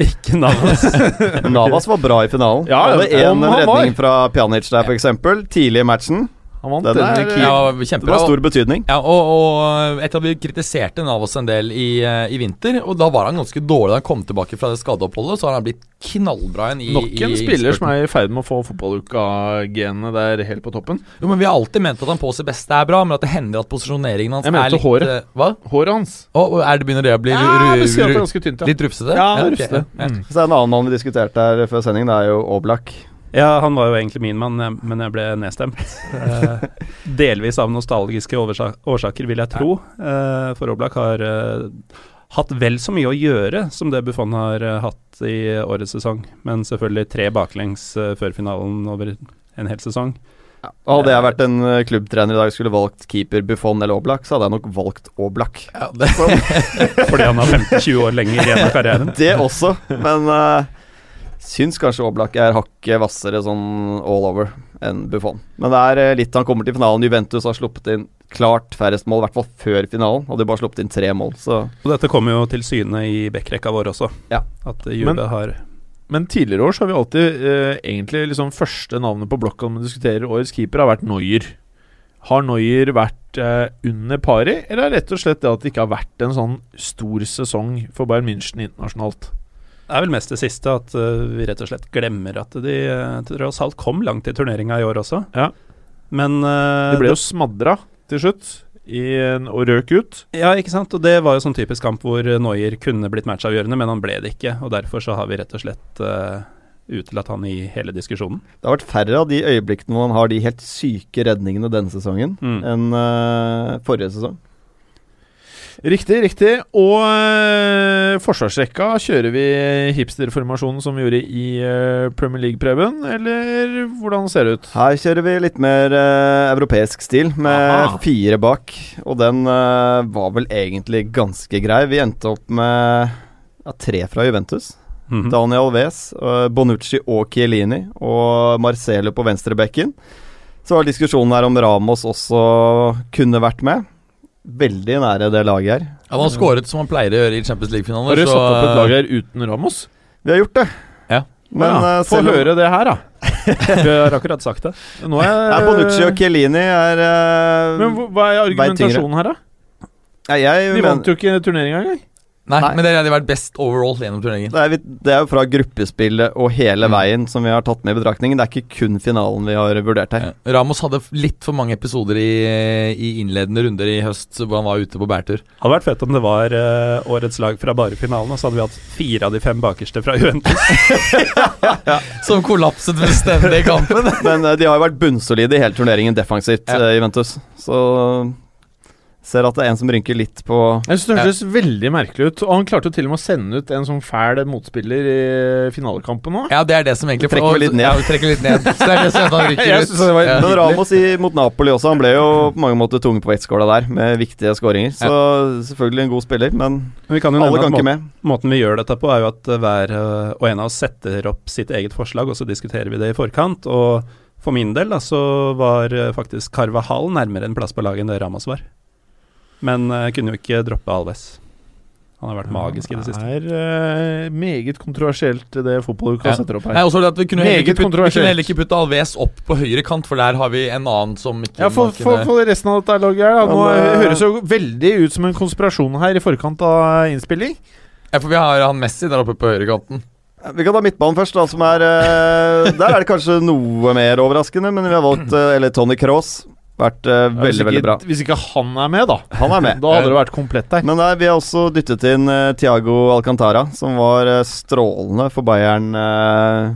Ikke Navas. Navas var bra i finalen. Ja, det var om en var. redning fra Pjanic der, f.eks. Tidlig i matchen. Han vant Den er- den. Ja, Det var stor betydning. Ja, og, og etter at vi kritiserte Navas en del i, eh, i vinter, og da var han ganske dårlig da han kom tilbake fra det skadeoppholdet, så har han blitt knallbra igjen i Nok en i spiller som er i ferd med å få fotballuka-genene der helt på toppen. Jo, men Vi har alltid ment at han på sitt beste er bra, men at det hender at posisjoneringen hans Jeg mente er litt håret. eh, Hva? Håret hans. Oh, er det begynner det å bli Ja, ru- ru- ganske tynt, ja. litt rufsete? Ja, ok, rufsete. ja. Mm. Så er det en annen mann vi diskuterte her før sending, det er jo Oblak. Ja, han var jo egentlig min mann, men jeg ble nedstemt. Eh, delvis av nostalgiske årsaker, vil jeg tro. Eh, for Oblak har eh, hatt vel så mye å gjøre som det Buffon har eh, hatt i årets sesong. Men selvfølgelig tre baklengs eh, før finalen over en hel sesong. Ja, Hadde jeg vært en eh, klubbtrener i dag skulle valgt keeper Buffon eller Oblak, så hadde jeg nok valgt Oblak. Ja, det, Fordi han har 15-20 år lenger igjen av karrieren. Det også, men uh, syns kanskje Oblak er hakket hvassere sånn all over enn Buffon. Men det er eh, litt han kommer til finalen. Juventus har sluppet inn klart færrest mål, i hvert fall før finalen. Hadde jo bare sluppet inn tre mål, så Og dette kommer jo til syne i backrekka vår også. Ja. At eh, Juve Men- har Men tidligere år så har vi alltid eh, egentlig liksom første navnet på blokka når vi diskuterer årets keeper, har vært Noyer. Har Noyer vært eh, under pari, eller er det rett og slett det at det ikke har vært en sånn stor sesong for Bayern München internasjonalt? Er vel mest det siste, at eh, vi rett og slett glemmer at de uh, tross alt kom langt i turneringa i år også. Ja. Men eh, Det ble jo smadra til slutt, i en, og røk ut. Ja, ikke sant. Og det var jo sånn typisk kamp hvor Noyer kunne blitt matchavgjørende, men han ble det ikke. Og derfor så har vi rett og slett uh, utelatt han i hele diskusjonen. Det har vært færre av de øyeblikkene hvor han har de helt syke redningene denne sesongen Mm. enn uh, forrige sesong. Riktig, riktig. Og øh, forsvarsrekka, kjører vi hipsterformasjonen som vi gjorde i øh, Premier League, Preben? Eller hvordan ser det ut? Her kjører vi litt mer øh, europeisk stil, med Aha. fire bak. Og den var vel egentlig ganske grei. Vi endte opp med ja, tre fra Juventus. Mhm. Daniel Alves, Bonucci og Chiellini, og Marcelo på venstrebekken. Så var diskusjonen her om Ramos også kunne vært med. Veldig nære det laget her. Ja, Han har skåret som han pleier å gjøre i Champions Har League-finaler. du så- satt opp et lag her uten Ramos? Vi har gjort det. Ja. Men ja, eh, Få selv om- høre det her, da. Vi har akkurat sagt det. Nå er Ja, Bonucci og Chiellini er uh, Men hva- er argumentasjonen her, da? ja, jeg De vant jo ikke turneringa engang. Nei, Nei. men det hadde vært best overall gjennom turneringen. Det er, vi- det er jo fra gruppespillet og hele Mm. veien som vi har tatt med i betraktningen. Det er ikke kun finalen vi har vurdert her. Ja. Ramos hadde litt for mange episoder i, i innledende runder i høst hvor han var ute på bærtur. Hadde vært fett om det var uh, årets lag fra bare finalen, og så hadde vi hatt fire av de fem bakerste fra Juventus. Som kollapset fullstendig i kampen. Men uh, de har jo vært bunnsolide i hele turneringen defensivt, Ja. eh, Juventus. Så ser at det er en som rynker litt på Jeg synes Det hørtes veldig merkelig ut. Og han klarte jo til og med å sende ut en sånn fæl motspiller i finalekampen nå. Ja, det er det som egentlig Trekker litt ned. Ja, trekker litt ned. Så det er det som han rynker ut. det var Ja. Men Ramos i, mot Napoli også, han ble jo på mange måter tung på vektskåla der, med viktige skåringer. Så selvfølgelig en god spiller, men Men vi kan jo alle kan ikke med. måten vi gjør dette på, er jo at eh, hver eh, og en av oss setter opp sitt eget forslag, og så diskuterer vi det i forkant. Og for min del da, så var eh, faktisk Carvahall nærmere en plass på laget enn det Ramos var. Men eh, kunne jo ikke droppe Alves. Han har vært magisk i det siste. Det er uh, meget kontroversielt, det fotballuka Ja. setter opp Nei, her. også at Vi kunne ikke putte, vi kunne heller ikke putte Alves opp på høyre kant, for der har vi en annen som ikke Ja, For, for, for resten av dette laget her. da Nå Men, eh, eh, høres jo veldig ut som en konspirasjon her i forkant av innspilling. Ja, for vi har han Messi der oppe på høyrekanten. Vi kan ta midtbanen først, da, som er eh, Der er det kanskje noe mer overraskende, men vi har valgt eh, Eller Tony Cross. Vært uh, veldig, ikke- veldig bra. Hvis ikke han er med, da. Han er med. Da hadde det vært komplett der. Men nei, vi har også dyttet inn uh, Tiago Alcantara, som var uh, strålende for Bayern eh,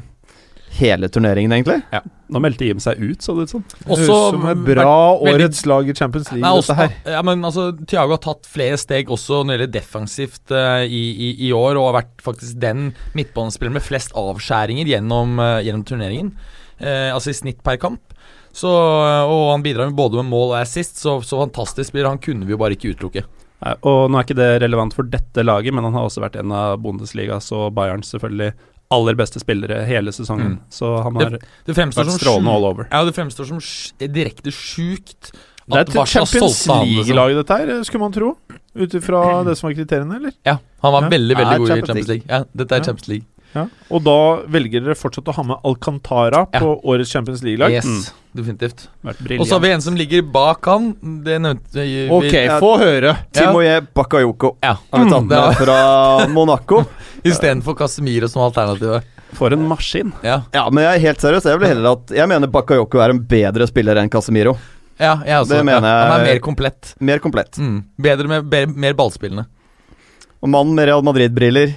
hele turneringen, egentlig. Ja. Nå meldte Jim seg ut, så det ut som. Høres Også vært bra veldig- årets lag i Champions League, Nei, også, dette her. ja, men altså, Thiago har tatt flere steg også når det gjelder defensivt uh, i, i, i år, og har vært faktisk den midtbanespilleren med flest avskjæringer gjennom, uh, gjennom turneringen. Uh, altså i snitt per kamp. Så, og han bidrar både med mål og assist, så, så fantastisk spiller. Han kunne vi jo bare ikke utelukke. Og nå er ikke det relevant for dette laget, men han har også vært en av Bundesligas og Bayerns selvfølgelig aller beste spillere hele sesongen. Mm. Så han har Det det vært strålende all over. Ja, det fremstår som sj- direkte sjukt Det er et Champions. Liksom. League-lag, dette her, skulle man tro. Ut ifra det som var kriteriene, eller? Ja, han var Ja. veldig, Ja, veldig god i Champions Champions League. Ja, dette er Ja. Champions League. Ja. Og da velger dere fortsatt å ha med Alcantara Ja. på årets Champions League-lag? Yes, Mm. definitivt. Og så har vi en som ligger bak han. Det nevnte vi. Ok, få høre. Timoye Bakayoko Ja. har vi tatt Mm, med fra Monaco. Istedenfor Casemiro som alternativ. For en maskin. Ja, Ja, men jeg er helt seriøs. Jeg vil heller at Jeg mener Bakayoko er en bedre spiller enn Casemiro. ja jeg også. Det mener ja. Han er mer komplett. Mer komplett. Mm. Bedre med be mer ballspillende. Og mannen med Real Madrid-briller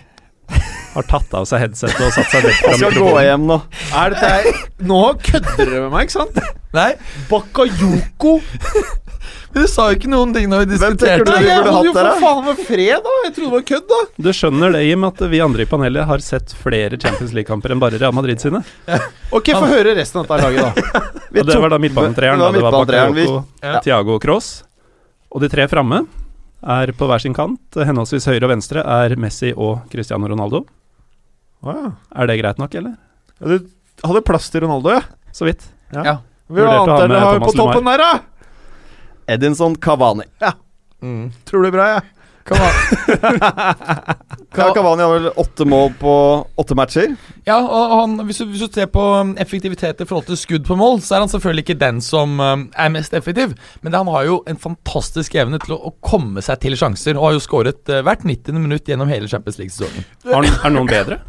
Har tatt av seg headsetet og satt seg vekk fra skal gå mikrofonen. hjem nå. Er dette her Nå kødder dere med meg, ikke sant? Nei, Bakayoko! men du sa jo ikke noen ting når vi diskuterte Nei, vi jeg holdt jo for faen med fred, da! Jeg trodde det var kødd, da. Du skjønner det, Jim, at vi andre i panelet har sett flere Champions League-kamper enn bare Real Madrid sine. Ok, få høre resten av dette laget, da. Og det var da midtbanetreeren. Det var da. Det var midtbanetreeren. Vi- Bakayoko, Ja. Thiago og Cross. Og de tre framme er på hver sin kant. Henholdsvis høyre og venstre er Messi og Cristiano Ronaldo. Å, ja. Er det greit nok, eller? Ja, Du hadde plass til Ronaldo, ja? Så vidt. Ja. ja. Vi annet er det har vi på toppen der, da? Edinson Cavani. Mm. Tror det blir bra, jeg. Ja. Cavani har vel åtte mål på åtte matcher. Ja, og han, hvis, du, hvis du ser på um, effektivitet i forhold til skudd på mål, så er han selvfølgelig ikke den som um, er mest effektiv, men han har jo en fantastisk evne til å, å komme seg til sjanser, og har jo skåret uh, hvert 90. minutt gjennom hele Champions League-sesongen. Er han- er noen bedre?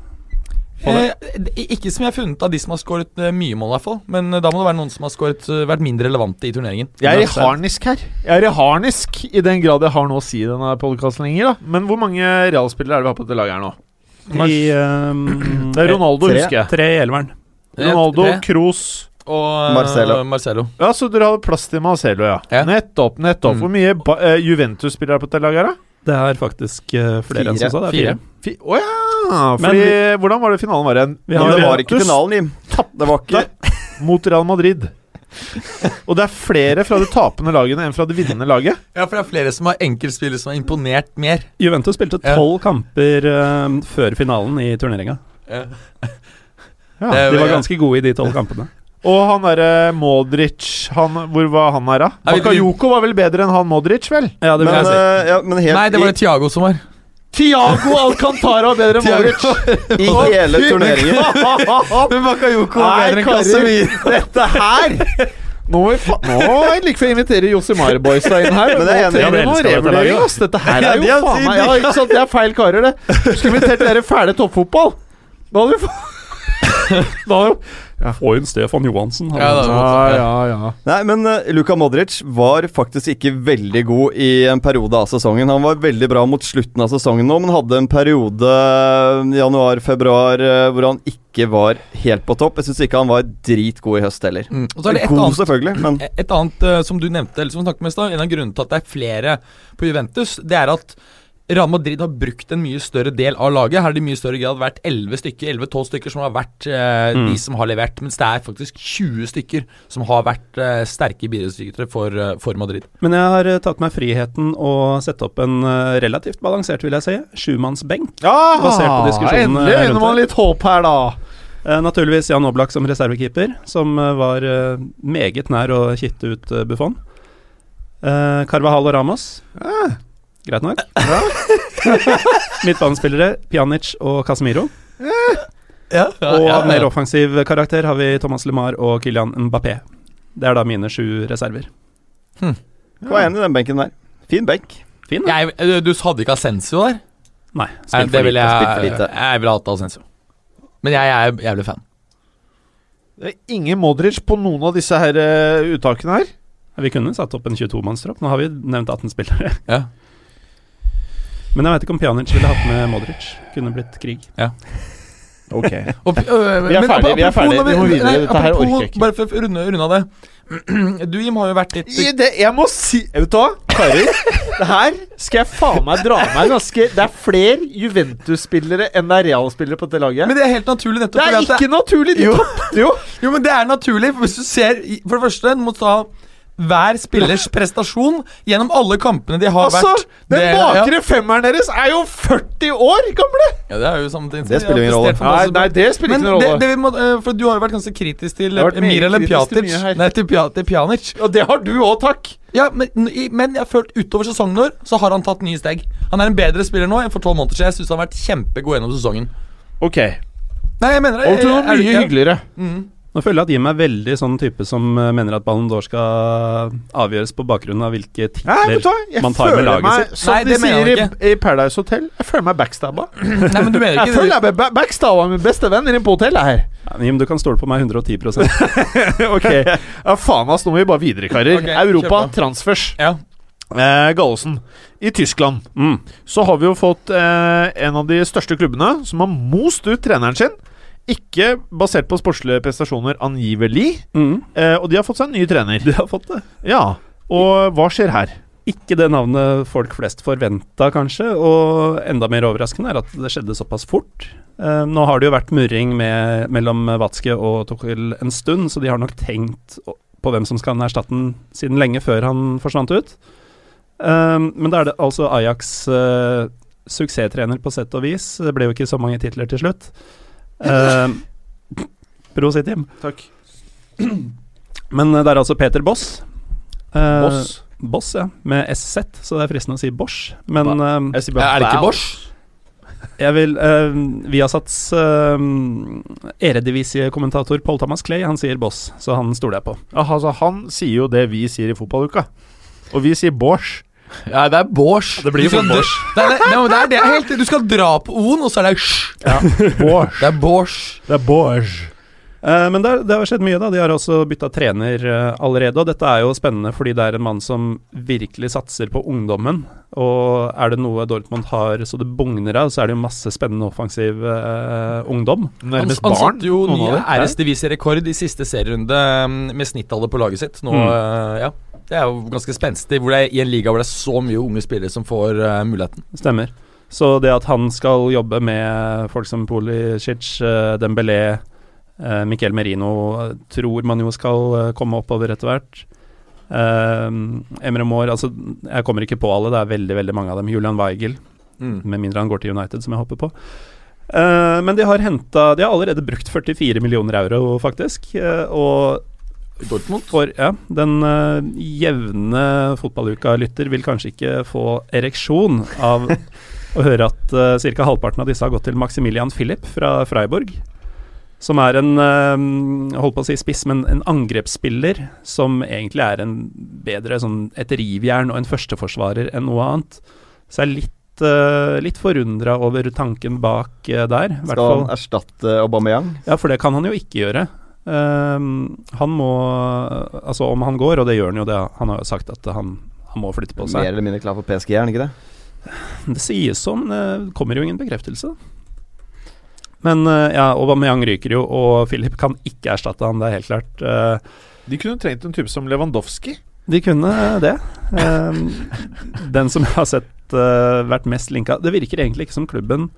Eh, ikke som jeg har funnet av de som har skåret uh, mye mål, i hvert fall, men uh, da må det være noen som har skåret, uh, vært mindre relevante i turneringen. Jeg er i harnisk her. Jeg er i harnisk i den grad jeg har noe å si i denne podkasten lenger. da Men hvor mange realspillere er det vi har på dette laget her nå? I um, Det er Ronaldo, Tre. husker jeg. Tre i Elveren. Ronaldo, Kroos og Marcelo. Marcelo. Ja, så dere hadde plass til Marcelo, ja. Ja. Nettopp, nettopp. Mm. Hvor mye eh, Juventus-spillere er på dette laget her, da? Det er faktisk uh, flere enn som sa. Det er Fire. fire. Fi- Å ja! Men hvordan var det finalen var igjen? Ja, det var ikke finalen, Jim. Det var ikke Mot Real Madrid. Og det er flere fra det tapende lagene enn fra det vinnende laget. Ja, for det er flere som har enkeltspillere som har imponert mer. Juventus spilte Ja. tolv kamper uh, før finalen i turneringa. Ja. ja. De var ganske gode i de tolv kampene. Og han derre Modric han, Hvor var han her, da? Bakayoko var vel bedre enn han Modric, vel? Ja, det vil men, jeg si. eh, ja, men helt Nei, det var det Tiago som var. Tiago Alcantara var bedre enn Modric! i, hele turneringen. Men Bakayoko enn Kasim dette her Nå Nå er det like før jeg inviterer Josimar-boysa inn her. Men det er enig. dette revurdering, ass. Dette her er jo faen meg Ja, ikke sant? Det er feil karer, det. Skulle invitert dere fæle toppfotball. Da hadde vi fått Da Få inn Stefan Johansen. Ja, da- Ja, ja, ja. Nei, men uh, Luka Modric var faktisk ikke veldig god i en periode av sesongen. Han var veldig bra mot slutten av sesongen nå, men hadde en periode uh, januar-februar uh, hvor han ikke var helt på topp. Jeg syns ikke han var dritgod i høst heller. Mm. Og så er det et God, annet, selvfølgelig, men et annet uh, som du nevnte, eller som vi snakket med i stad. En av grunnene til at det er flere på Juventus, det er at Real Madrid har brukt en mye større del av laget. Her har det i mye større grad vært 11 stykker 11-12 stykker som har vært eh, Mm. de som har levert. Mens det er faktisk 20 stykker som har vært eh, sterke bidragsytere for, eh, for Madrid. Men jeg har eh, tatt meg friheten å sette opp en eh, relativt balansert, vil jeg si, sjumannsbenk. ja Basert på diskusjonen, Endelig det. vinner rundt man litt håp her, da. Uh, naturligvis Jan Oblak som reservekeeper, som uh, var uh, meget nær å kitte ut eh, Buffon. Eh, Carvajal og Ramos. Greit nok. Midtbanespillere Pjanic og Casemiro. Og av mer offensiv karakter har vi Thomas LeMar og Kylian Mbappé. Det er da mine sju reserver. Hva er enig i den benken der. Fin benk. Fin. Jeg, du hadde ikke Ascencio der? Nei, spilt det for ville lite. spilt for jeg, lite. jeg ville hatt Ascencio. Men jeg, jeg er jævlig fan. Det er ingen Modric på noen av disse her uh, uttakene her. Vi kunne satt opp en 22-mannstropp. Nå har vi nevnt 18 spillere. Ja. Men jeg vet ikke om Pjanic ville hatt med Modric. Kunne blitt krig. Ja. Ok Og, øh, Vi er ferdige, vi er ferdige. Vi må videre. Dette her orker jeg ikke. Bare for å runde, runde av det. Du, Jim, har jo vært litt I det, jeg må si Vet du hva, karer? Det her skal jeg faen meg dra meg ganske Det er flere Juventus-spillere enn det er Real-spillere på dette laget. Men det er helt naturlig, nettopp det er ikke det, naturlig! De Jo. jo! Jo, men det er naturlig. For hvis du ser For det første, du må ta hver spillers prestasjon gjennom alle kampene de har Altså, vært. den Det- bakre femmeren deres er jo 40 år gamle! Ja, det er jo samtidig Det spiller ingen rolle. Nei, nei, det spiller ingen rolle. det, det vi må, øh, for du har jo vært ganske kritisk til meget Miralem Pjatic. Nei, til, Pja, til Pjanic. Og det har du òg, takk. Ja, men, men jeg har følt utover sesongen vår så har han tatt nye steg. Han er en bedre spiller nå enn for tolv måneder siden. Jeg syns han har vært kjempegod gjennom sesongen. Ok, Nei, jeg mener det. Og til noe Er mye hyggeligere. Mm. Nå føler jeg at Jim er veldig sånn type som eh, mener at Ballon d'Or skal avgjøres på bakgrunn av hvilke titler Nei, Jeg man tar med laget meg, sitt. som Nei, de sier i, i Paradise Hotel, jeg føler meg backstabba. Nei, men du mener Jeg ikke føler jeg ble backstabba av min beste venn inne på hotellet her. Ja, Jim, du kan stole på meg 110% ok, ja faen ass, nå må vi bare videre, karer. Okay, Europa, transfers. Ja. Eh, Gallosen. I Tyskland mm. så har vi jo fått eh, en av de største klubbene som har most ut treneren sin. Ikke basert på sportslige prestasjoner, angivelig. Mm. Eh, og de har fått seg en ny trener. De har fått det. Ja, Og hva skjer her? Ikke det navnet folk flest forventa, kanskje. Og enda mer overraskende er at det skjedde såpass fort. Eh, nå har det jo vært murring med, mellom Watzke og Tuchel en stund, så de har nok tenkt på hvem som skal erstatte den siden lenge før han forsvant ut. Eh, men da er det altså Ajax eh, suksesstrener på sett og vis. Det ble jo ikke så mange titler til slutt. Uh, Prosit, Jim. Takk. Men eh, det er altså Peter Boss. Uh, Boss. Boss, ja. Med SZ, så det er fristende å si Bosch. Men uh, Jeg sier bare Er det ikke. Bosch? Jeg vil uh, Viasats uh, eredivisie-kommentator Paul Thomas Clay, han sier boss, så han stoler jeg på. Aha, altså, han sier jo det vi sier i fotballuka. Og vi sier Bosch. Ja, det er Bors. Det blir jo sånn fort Bors. er, det, nei, men det er det helt Du skal dra på O-en, og så er det sj. Bosch. Det er Bors. Det er bors Eh, men det, det har skjedd mye, da. De har også bytta trener eh, allerede. Og dette er jo spennende fordi det er en mann som virkelig satser på ungdommen. Og er det noe Dortmund har så det bugner av, så er det jo masse spennende offensiv eh, ungdom. Nærmest Nærmest han barn. satte jo nye ny av. RS-divisie-rekord i siste serierunde mm, med snittalder på laget sitt. Nå, Mm. eh, ja Det er jo ganske spenstig hvor det er, i en liga hvor det er så mye unge spillere som får uh, muligheten. Stemmer. Så det at han skal jobbe med folk som Pulisic, uh, Dembélé, uh, Miquel Merino, eh, tror man jo skal eh, komme oppover etter hvert. Emre Moore altså, Jeg kommer ikke på alle, det er veldig veldig mange av dem. Julian Weigel, med mindre han går til United, som jeg håper på. Eh, men de har henta De har allerede brukt 44 millioner euro, faktisk. eh, og Dortmund. for ja, den uh, jevne fotballuka-lytter vil kanskje ikke få ereksjon av å høre at uh, ca. halvparten av disse har gått til Maximilian Philip fra Freiburg. Som er en uh, holdt på å si spiss, men en angrepsspiller som egentlig er en bedre sånn et rivjern og en førsteforsvarer enn noe annet. Så jeg er litt, uh, litt forundra over tanken bak eh, der. Skal han erstatte Aubameyang? Ja, for det kan han jo ikke gjøre. Ehm, han må Altså, om han går, og det gjør han jo, det, han har jo sagt at han, han må flytte på seg. Mer eller mindre klar for PSG, er han ikke det? Det sies sånn, det kommer jo ingen bekreftelse. Men eh, ja, Aubameyang ryker jo, og Philip kan ikke erstatte han, det er helt klart. Eh, De kunne trengt en type som Lewandowski. de kunne det. Ehm, den som jeg har sett eh, vært mest linka Det virker egentlig ikke som klubben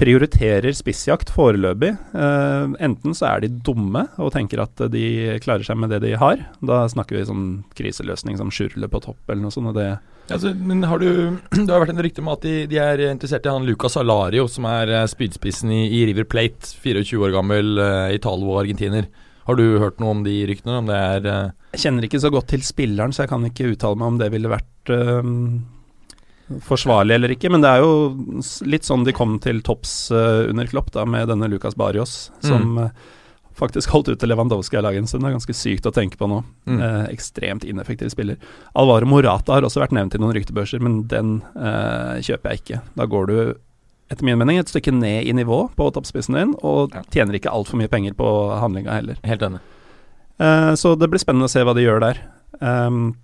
prioriterer spissjakt foreløpig. Eh, enten så er de dumme og tenker at de klarer seg med det de har. Da snakker vi sånn kriseløsning som Sjurle på topp eller noe sånt. Og det Altså, men har du Det har vært en rykte om at de, de er interessert i han Lucas Alario, som er eh, spydspissen i, i River Plate. 24 år gammel uh, Italo-argentiner. Har du hørt noe om de ryktene? Om det er uh... Jeg kjenner ikke så godt til spilleren, så jeg kan ikke uttale meg om det ville vært øhm, forsvarlig eller ikke. Men det er jo litt sånn de kom til topps uh, under Klopp, da, med denne Lucas Barrios, som øh, faktisk holdt ut til Lewandowski i laget en stund. Det er ganske sykt å tenke på nå. Mm. Uh, ekstremt ineffektiv spiller. Alvaro Morata har også vært nevnt i noen ryktebørser, men den kjøper jeg ikke. Da går du etter min mening et stykke ned i nivå på toppspissen din, og Ja. tjener ikke altfor mye penger på handlinga heller. Helt enig. Så det blir spennende å se hva de gjør der. Um,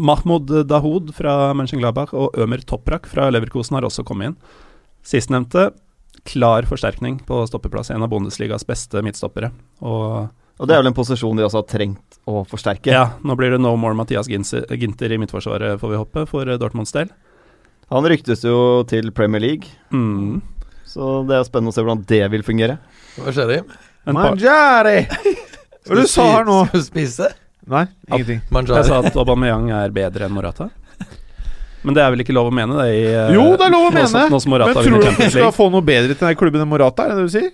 Mahmoud Dahoud fra Mönchengladbach og Ømer Toprak fra Leverkosen har også kommet inn. Sistnevnte klar forsterkning på stoppeplass, en av Bundesligas beste midtstoppere. Og Og det er vel en posisjon de også har trengt å forsterke. ja, nå blir det no more Mathias Ginter i midtforsvaret, får vi håpe, for eh, Dortmunds del. Han ryktes jo til Premier League, Mm. så det er spennende å se hvordan det vil fungere. Hva skjer, Jim? Mangiari! Hva du sa her nå? Skal du spise? Nei, ingenting. jeg sa at Aubameyang er bedre enn Morata. Men det er vel ikke lov å mene det i eh, Jo, det er lov å nå som- mene! Nå som Men tror du at du skal få noe bedre til den klubben enn Morata, er det det du sier?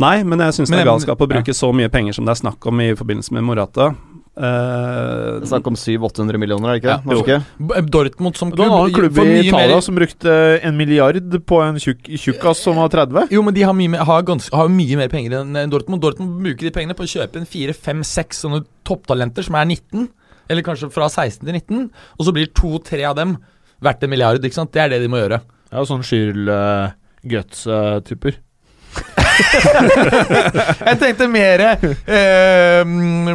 Nei, men jeg syns det er galskap å bruke så mye penger som det er snakk om i forbindelse med Morata. Det Eh, er snakk om 700-800 millioner, er det ikke det? Ja. Norske? Dortmund som Du har en klubb i Italia mer- som brukte en milliard på en tjukk, tjukkas som var 30. Jo, men de har mye, mer, har ganske, har mye mer penger enn Dortmund. Dortmund bruker de pengene på å kjøpe en fire, fem, seks sånne topptalenter som er 19, eller kanskje fra 16 til 19, og så blir to-tre av dem verdt en milliard, ikke sant? Det er det de må gjøre. Ja, sånn skyld guts-typer. Jeg tenkte mer eh,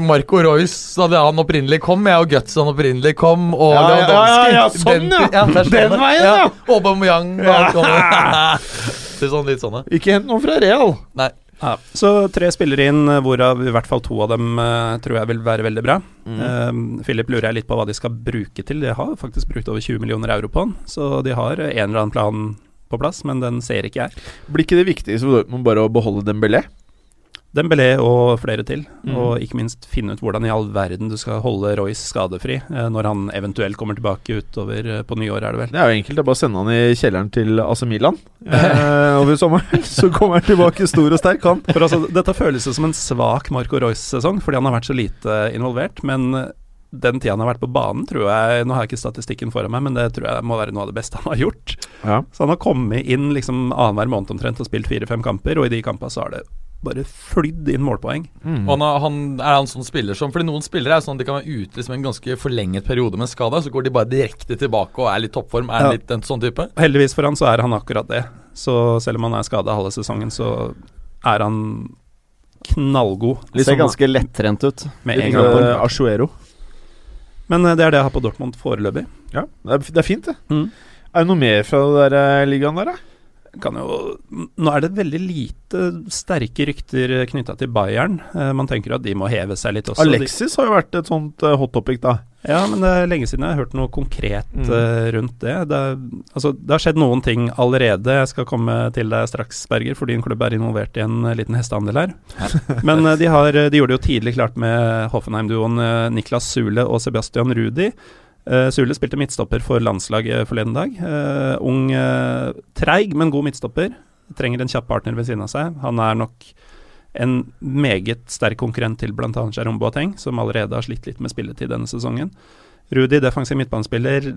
Marco Royce da han opprinnelig kom, jeg, og Guts han opprinnelig kom, og Ja, ja, Lewandowski. ja, ja, sånn, ja. det er Den veien, ja. Aubameyang han er sånn, litt sånne. Ikke hent noen fra Real. Nei. ja. Så tre spillere inn, hvorav i hvert fall to av dem uh, tror jeg vil være veldig bra. Mm. Uh, Philip lurer jeg litt på hva de skal bruke til. De har faktisk brukt over 20 millioner euro på den, så de har en eller annen plan på plass, men den ser ikke jeg. Blir ikke det viktigste for Dortmund bare å beholde Dembélé? Dembélé og flere til, Mm. og ikke minst finne ut hvordan i all verden du skal holde Royce skadefri eh, når han eventuelt kommer tilbake utover eh, på nyår, er det vel. Det er jo enkelt. Det er bare å sende han i kjelleren til AC Milan eh, over sommeren. Så kommer han tilbake stor og sterk, han. For altså, Dette føles jo som en svak Marco Royce-sesong, fordi han har vært så lite involvert. Men eh, den tida han har vært på banen, tror jeg Nå har jeg ikke statistikken foran meg, men det tror jeg må være noe av det beste han har gjort. Ja. Så han har kommet inn liksom annenhver måned omtrent og spilt fire-fem kamper, og i de kampene så har det bare flydd inn målpoeng. Mm. Og han, er- han er han sånn spiller som Fordi noen spillere er sånn at de kan være ute liksom en ganske forlenget periode med skade, så går de bare direkte tilbake og er litt toppform. Er Ja. litt en sånn type. Heldigvis for han så er han akkurat det. Så selv om han er skada halve sesongen, så er han knallgod Det Ser sånn- ganske lettrent ut. med en gang. uh, Achuero. Men eh, det er det jeg har på Dortmund foreløpig. Ja, det er, det er fint, det. Mm. Er det noe mer fra den der eh, ligaen der, da? Kan jo, nå er det veldig lite sterke rykter knytta til Bayern. Eh, man tenker at de må heve seg litt også. Alexis har jo vært et sånt eh, hot topic, da. Ja, men det er lenge siden jeg har hørt noe konkret Mm. eh, rundt det. Det, er, altså, det har skjedd noen ting allerede. Jeg skal komme til deg straks, Berger, fordi en klubb er involvert i en eh, liten hestehandel her. men eh, de, har, de gjorde det jo tidlig klart med Hoffenheim-duoen eh, Niklas Sule og Sebastian Rudi. Uh, Sule spilte midtstopper for landslaget forleden dag. Uh, ung, uh, treig, men god midtstopper. Trenger en kjapp partner ved siden av seg. Han er nok en meget sterk konkurrent til bl.a. Jerome Boateng, som allerede har slitt litt med spilletid denne sesongen. Rudi, defensiv midtbanespiller,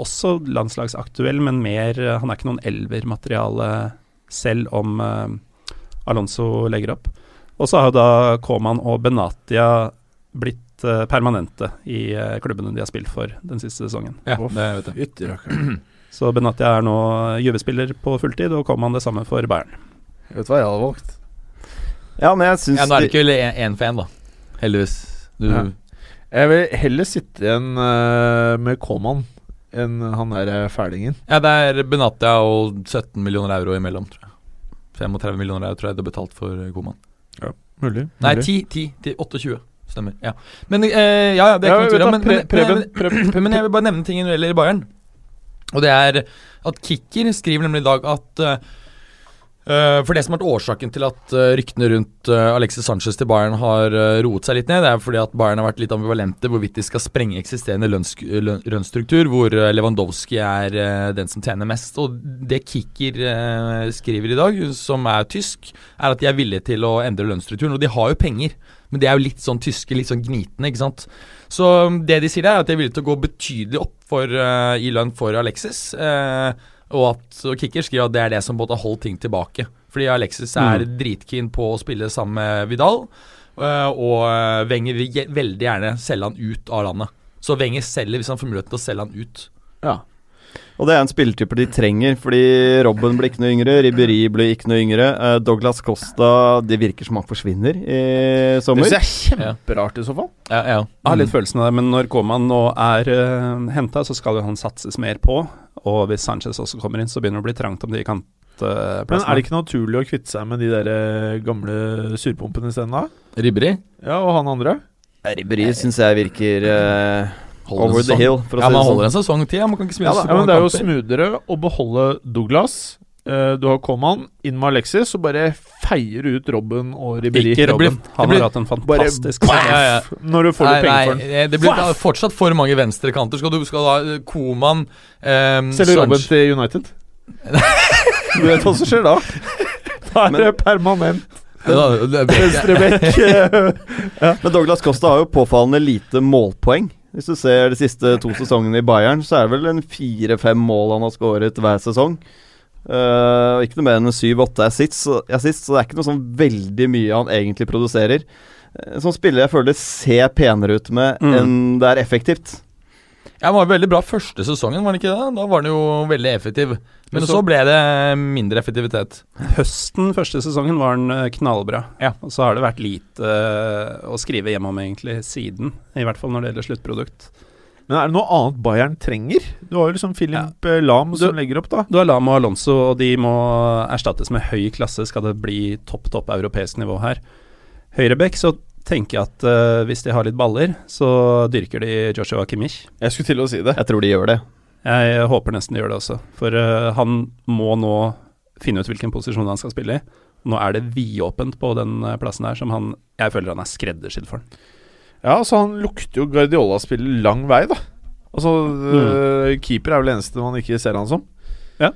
også landslagsaktuell, men mer Han er ikke noen elvermateriale selv om Alonso legger opp. Og så har jo da Koman og Benatia blitt eh, permanente i eh, klubbene de har spilt for den siste sesongen. Ja, det vet jeg. Så Benatia er nå Juve-spiller på fulltid, og Koman det samme for Bayern. Vet du hva jeg hadde valgt? Ja, men jeg syns Ja, nå er det ikke én for én, da. Heldigvis. Du, Ja. Jeg vil heller sitte igjen eh, med Koman enn han der fælingen. Ja, det er Benatia og 17 millioner euro imellom, tror jeg. 35 millioner euro tror jeg det er betalt for Koman. Ja, Mulig. Nei, mulig. 10, 10 til 28. Stemmer. Ja. Men eh, ja, ja, det er ikke noe tvil om. Men, men, men, men jeg vil bare nevne ting når det gjelder Bayern. Og det er at Kicker skriver nemlig i dag at eh, For det som har vært årsaken til at eh, ryktene rundt eh, Alexis Sanchez til Bayern har eh, roet seg litt ned, det er fordi at Bayern har vært litt ambivalente hvorvidt de skal sprenge eksisterende lønnsstruktur, hvor eh, Lewandowski er eh, den som tjener mest. Og det Kicker eh, skriver i dag, som er tysk, er at de er villige til å endre lønnsstrukturen. Og de har jo penger, men de er jo litt sånn tyske, litt sånn gnitende, ikke sant. Så um, det de sier, er at de er villige til å gå betydelig opp for, eh, i lønn for Alexis. eh, og at og Kicker skriver at det er det som både har holdt ting tilbake. Fordi Alexis er dritkeen på å spille sammen med Vidal. eh, og eh, Wenger vil veldig gjerne selge han ut av landet. Så Wenger selger hvis han får muligheten til å selge han ut. Ja. Og det er en spilletype de trenger, fordi Robben blir ikke noe yngre, Ribberi blir ikke noe yngre. eh, Douglas Costa Det virker som han forsvinner i Det sommer. synes jeg er kjemperart i så fall. Ja, ja. Jeg har litt følelsen av det, men når Koman nå er uh, henta, så skal jo han satses mer på. Og hvis Sanchez også kommer inn, så begynner det å bli trangt om de kantplassene. Men er det ikke naturlig å kvitte seg med de der eh, gamle surpumpene isteden, da? Ribberi. Ja, og han andre? Ribberi syns jeg virker uh, over the hill, for å Ja, si man holder sånn. en sesong til. Man kan ikke spille Ja, så men det er jo smoothere å beholde Douglas. Eh, du har Coman, inn med Alexis, og bare feier ut Robben og Ribberi. Ikke Robben. Han har hatt en fantastisk baff, Ja, ja. når du får Nei, penger for den. eh, det blir Baff! fortsatt for mange venstrekanter. Skal du skal ha Koman um, Selger Robben til United. du vet hva som skjer da? Da er det permanent venstrebekk. ja. Men Douglas Costa har jo påfallende lite målpoeng. Hvis du ser de siste to sesongene i Bayern, så er det vel en fire-fem mål han har skåret hver sesong. Eh, og ikke noe mer enn syv-åtte assists, så- assist, så det er ikke noe sånn veldig mye han egentlig produserer. Uh, som spiller jeg føler det ser penere ut med Mm. enn det er effektivt. Ja, Han var veldig bra første sesongen, var han ikke det? Da var han jo veldig effektiv. Men Men så, så- ble det mindre effektivitet. Høsten første sesongen var han eh, knallbra. Ja. Og så har det vært lite eh, å skrive hjem om egentlig siden. I hvert fall når det gjelder sluttprodukt. Men er det noe annet Bayern trenger? Du har jo liksom Philip ja. Lahm som legger opp, da. Du har Lam og Alonso, og de må erstattes med høy klasse skal det bli topp, topp europeisk nivå her. Høyrebekk så tenker jeg at uh, hvis de har litt baller, så dyrker de Joshua Kimmich. Jeg skulle til å si det. Jeg tror de gjør det. Jeg håper nesten de gjør det også, for uh, han må nå finne ut hvilken posisjon han skal spille i. Nå er det vidåpent på den eh, plassen her, som han Jeg føler han er skreddersydd for. Ja, så Han lukter jo Guardiola-spillet lang vei, da. Altså mm. Keeper er vel det eneste man ikke ser han som. Ja,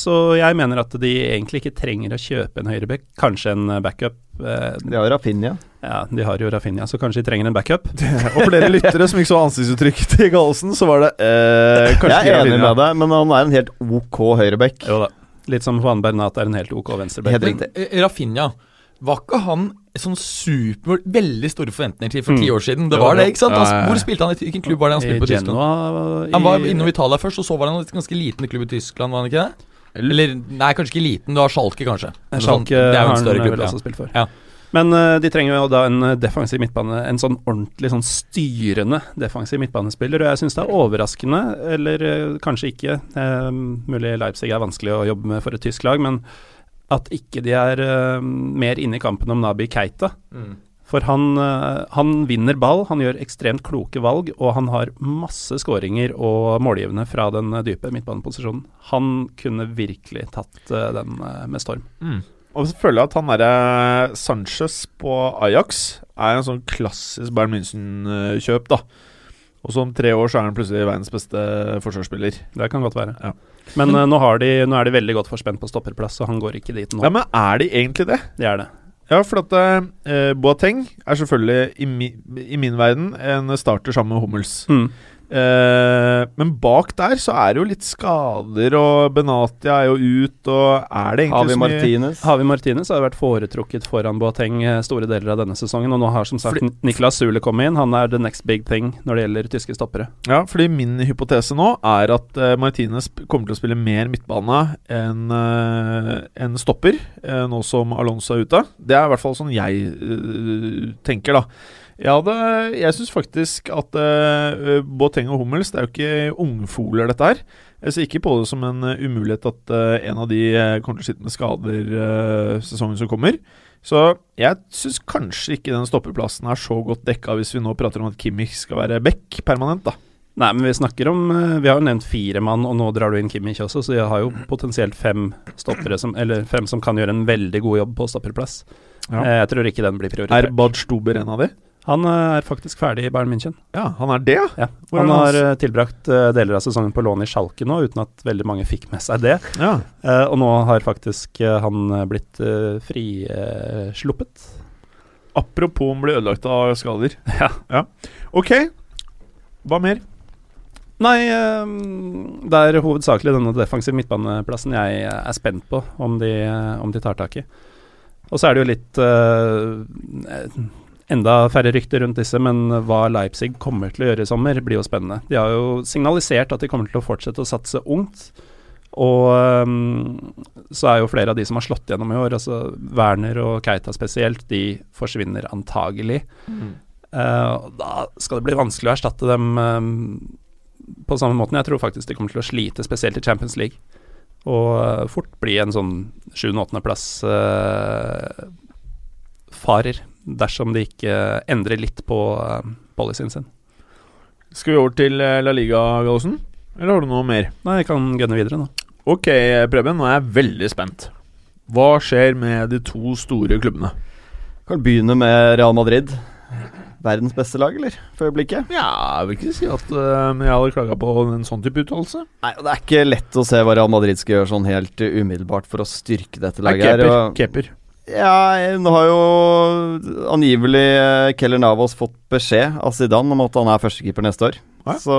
så jeg mener at de egentlig ikke trenger å kjøpe en høyrebekk. Kanskje en eh, backup Eh, De har Rafinha. ja, de har jo Rafinha, så kanskje de trenger en backup. Og for dere lyttere som ikke så ansiktsuttrykk til Gallosen, så var det eh, kanskje Jeg er enig Rafinha. med deg, men han er en helt ok høyreback. Jo da. Litt som Juan Bernat er en helt ok venstreback. Eh, Rafinha, var ikke han sånn super Veldig store forventninger til for Mm. ti år siden? Det var det, ikke sant? Han, hvor spilte han? i Hvilken klubb var det han spilte på Tyskland? I, Han var innom Italia først, og så var han en ganske liten klubb i Tyskland, var han ikke det? Eller, nei, kanskje ikke liten. Du har Schalke, kanskje. Schalke sånn. Det er jo en større klubb. også spilt for. Ja. Men uh, de trenger jo da en eh, defensiv midtbane, en sånn ordentlig sånn styrende defensiv midtbanespiller. Og jeg syns det er overraskende, eller uh, kanskje ikke, uh, mulig Leipzig er vanskelig å jobbe med for et tysk lag, men at ikke de er uh, mer inne i kampen om Nabi Keita. Mm. For han, uh, han vinner ball, han gjør ekstremt kloke valg, og han har masse skåringer og målgivende fra den eh, dype midtbaneposisjonen. Han kunne virkelig tatt uh, den med storm. Og så føler jeg at han derre Sanchez på Ajax er en sånn klassisk Bayern München-kjøp, da. Og så om tre år så er han plutselig verdens beste forsvarsspiller. Det kan godt være. Ja. Men uh, nå, har de, nå er de veldig godt forspent på stopperplass, så han går ikke dit nå. Ja, men er de egentlig det? Det er det. Ja, for at uh, Boateng er selvfølgelig i, mi, i min verden en starter sammen med Hummels. Mm. Eh, men bak der så er det jo litt skader, og Benatia er jo ut, og er det egentlig Havi så mye Martinez? Havi Martinez har vært foretrukket foran Boateng eh, store deler av denne sesongen, og nå har som sagt Niklas Sule kommet inn. Han er the next big thing når det gjelder tyske stoppere. Ja, fordi min hypotese nå er at eh, Martinez kommer til å spille mer midtbane enn enn stopper, nå som Alonso er ute. Det er i hvert fall sånn jeg tenker, da. Jeg, det, jeg syns faktisk at uh, Boateng og Hummels Det er jo ikke ungfoler, dette her. Jeg ser ikke på det som en eh, umulighet at uh, en av de kommer til å sitte med skader uh, sesongen som kommer. Så jeg syns kanskje ikke den stoppeplassen er så godt dekka hvis vi nå prater om at Kimmich skal være back permanent, da. Nei, men vi snakker om Vi har jo nevnt fire mann, og nå drar du inn Kimmich også, så jeg har jo potensielt fem stoppere som Eller fem som kan gjøre en veldig god jobb på stopperplass. Ja. Jeg tror ikke den blir Er prioritert. Bad Stuber en av de? Han eh, er faktisk ferdig i Bayern München. Ja, han er det, ja. Ja. Han har hans? eh, tilbrakt eh, deler av sesongen på lån i Schalke nå, uten at veldig mange fikk med seg det. ja. Uh, og nå har faktisk han blitt uh, frisluppet. Apropos om bli ødelagt av skader. Ja. Ok, hva mer? Nei, det er hovedsakelig denne defensive midtbaneplassen jeg er spent på om de, om de tar tak i. Og så er det jo litt Enda færre rykter rundt disse, men hva Leipzig kommer til å gjøre i sommer, blir jo spennende. De har jo signalisert at de kommer til å fortsette å satse ungt. Og um, så er jo flere av de som har slått gjennom i år, altså Werner og Keita spesielt, de forsvinner antagelig. Mm. Uh, da skal det bli vanskelig å erstatte dem um, på samme måten. Jeg tror faktisk de kommer til å slite, spesielt i Champions League. Og uh, fort bli en sånn sjuende-åttendeplass uh, farer, dersom de ikke endrer litt på uh, policyen sin. Skal vi over til eh, La Liga, Gallosen? Eller har du noe mer? Nei, jeg kan gønne videre nå. Ok, Preben, nå er jeg veldig spent. Hva skjer med de to store klubbene? Kan begynne med Real Madrid. Verdens beste lag, eller? For øyeblikket. Ja, jeg vil ikke si at uh, jeg hadde klaga på en sånn type uttalelse. Nei, og Det er ikke lett å se hva Real Madrid skal gjøre sånn helt umiddelbart for å styrke dette Nei, laget. her, Keper. og- Keper. Ja, nå har jo angivelig eh, Keller Navas fått beskjed av Zidane om at han er førstekeeper neste år. Ja. Så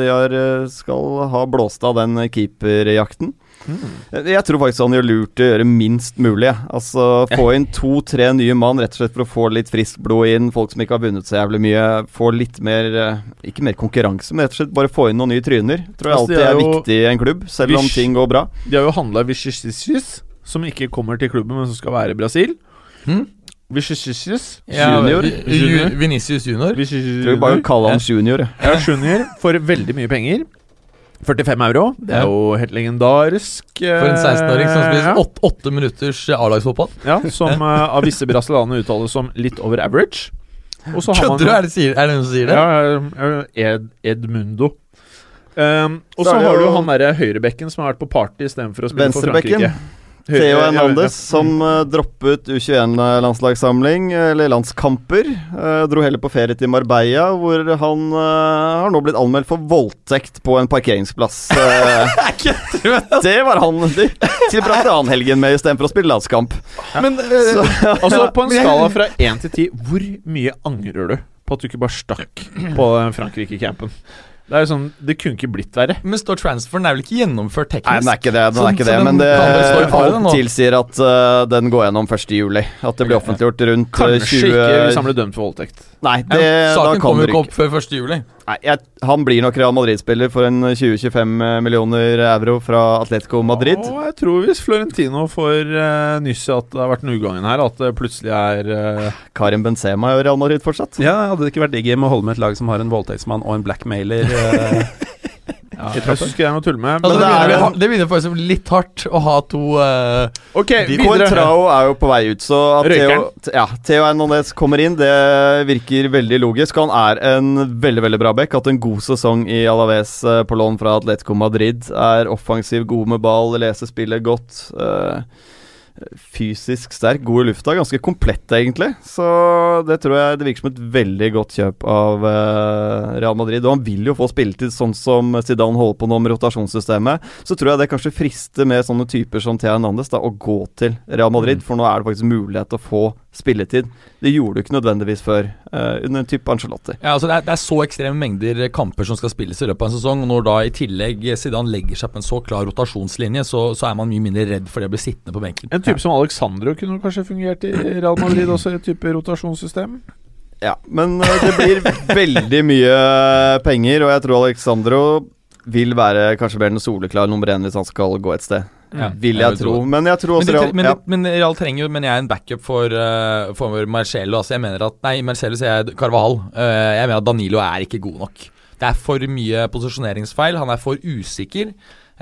de har, eh, skal ha blåst av den keeperjakten. Mm. Jeg tror faktisk han gjør lurt i å gjøre minst mulig. Altså Få inn to-tre nye mann rett og slett for å få litt friskt blod inn. Folk som ikke har vunnet så jævlig mye. Få litt mer eh, Ikke mer konkurranse, men rett og slett bare få inn noen nye tryner. Tror jeg Altså, alltid er er viktig i en klubb, selv om ting går bra. De har jo handla Vichysis, som ikke kommer til klubben, men som skal være i Brasil. Vinicius Vichysis Ja, Junior. Junior. Vinicius Junior. Tror vi bare kaller han junior. Ja, junior for veldig mye penger. 45 euro. Det er jo helt legendarisk. For en 16-åring som spiller ja. åtte, åtte minutters eh, A-lagsfotball. Ja, som eh, av visse brasilianere uttales som litt over average. Og så har man Kødder du? Er det, sier- er det noen som sier det? Ja, ja, Ed, Edmundo. Um, og Så har du jo han derre høyrebekken som har vært på party istedenfor å spille for. Frankrike. Theo Hernandez, som eh, droppet U21-landslagssamling, eller landskamper. eh, dro heller på ferie til Marbella, hvor han eh, har nå blitt anmeldt for voldtekt på en parkeringsplass. Det var han de tilbrakte han helgen med istedenfor å spille landskamp. Men eh, Altså, på en skala fra 1 til 10, hvor mye angrer du på at du ikke bare stakk på Frankrike-campen? Det er jo sånn Det kunne ikke blitt verre. Men står transferen er vel ikke gjennomført teknisk? Nei, den er ikke det, den er ikke så det men det alt tilsier at uh, den går gjennom 1. juli. At det blir offentliggjort rundt eh, Kanskje 20 ikke hvis han blir dømt for voldtekt. Nei, det, ja, da Saken kan kommer jo ikke opp før 1. juli. Nei, jeg, han blir nok Real Madrid-spiller for en 20-25 millioner euro fra Atletico Madrid. Og jeg tror hvis Florentino får uh, nyss i at det har vært en ugagn her, at det plutselig er uh... Karim Benzema i Real Madrid fortsatt. Ja, hadde det ikke vært digg med å holde med et lag som har en voldtektsmann og en blackmailer? Eh, ja, Jeg syns ikke det er noe å tulle med. Altså, Men det, det er begynner, det begynner faktisk litt hardt å ha to uh, Ok, videre. Coentrao er jo på vei ut, så at Theo, ja, Theo Hernandez kommer inn, det virker veldig logisk. Han er en veldig veldig bra back. Hatt en god sesong i Alaves uh, på lån fra Atletico Madrid. Er offensiv, god med ball, leser spillet godt. eh, fysisk sterk, god i lufta. Ganske komplett, egentlig. Så det tror jeg det virker som et veldig godt kjøp av uh, Real Madrid. Og han vil jo få spilletid, sånn som Zidane holder på nå med rotasjonssystemet. Så tror jeg det kanskje frister med sånne typer som Thea Hernandez da, å gå til Real Madrid, for nå er det faktisk mulighet til å få spilletid. Det gjorde du ikke nødvendigvis før, uh, under en type Angelotti. Ja, altså det, er, det er så ekstreme mengder kamper som skal spilles i løpet av en sesong. Og når da i tillegg Zidane legger seg på en så klar rotasjonslinje, så, så er man mye mindre redd for det å bli sittende på benken. En type som Alexandro kunne kanskje fungert i Real Madrid også, i et type rotasjonssystem? Ja, men eh, det blir veldig mye penger, og jeg tror Alexandro vil være kanskje mer den soleklar nummer én hvis han skal gå et sted. Ja, vil jeg jeg tro. tro. Men jeg tror også Real, men, ja. men Real trenger jo men jeg er en backup for, uh, for Marcelo. Altså jeg mener at Nei, Marcelo sier jeg Carvahal. Uh, jeg mener at Danilo er ikke god nok. Det er for mye posisjoneringsfeil. Han er for usikker.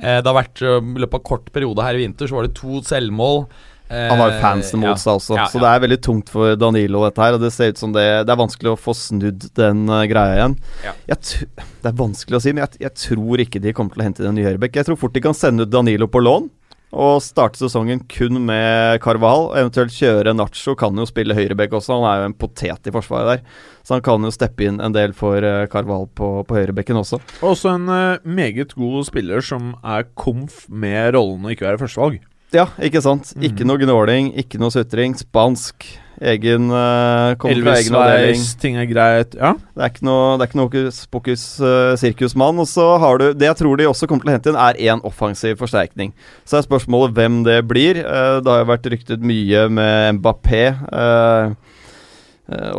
Uh, det har vært I løpet av kort periode her i vinter så var det to selvmål. Eh, Han har fansen mot seg også, Ja, så ja. det er veldig tungt for Danilo, dette her. Og det ser ut som det, det er vanskelig å få snudd den uh, greia igjen. Det er vanskelig å si, men jeg, jeg tror ikke de kommer til å hente inn en ny høyrebekk. Jeg tror fort de kan sende ut Danilo på lån. Og starte sesongen kun med Carvahal. Eventuelt kjøre Nacho. Kan jo spille høyrebekk også, han er jo en potet i forsvaret der. Så han kan jo steppe inn en del for eh, Carvahal på, på høyrebekken også. Også en eh, meget god spiller som er komf med rollen å ikke være førstevalg. Ja, ikke sant. Ikke noe gnåling, ikke noe sutring. Spansk. Egen uh, egen avdeling. Ting er greit. Ja. Det er ikke noe, det er ikke noe hokus pokus uh, sirkusmann. Og så har du Det jeg tror de også kommer til å hente inn, er én offensiv forsterkning. Så er spørsmålet hvem det blir. Uh, det har jo vært ryktet mye med Mbappé. Uh,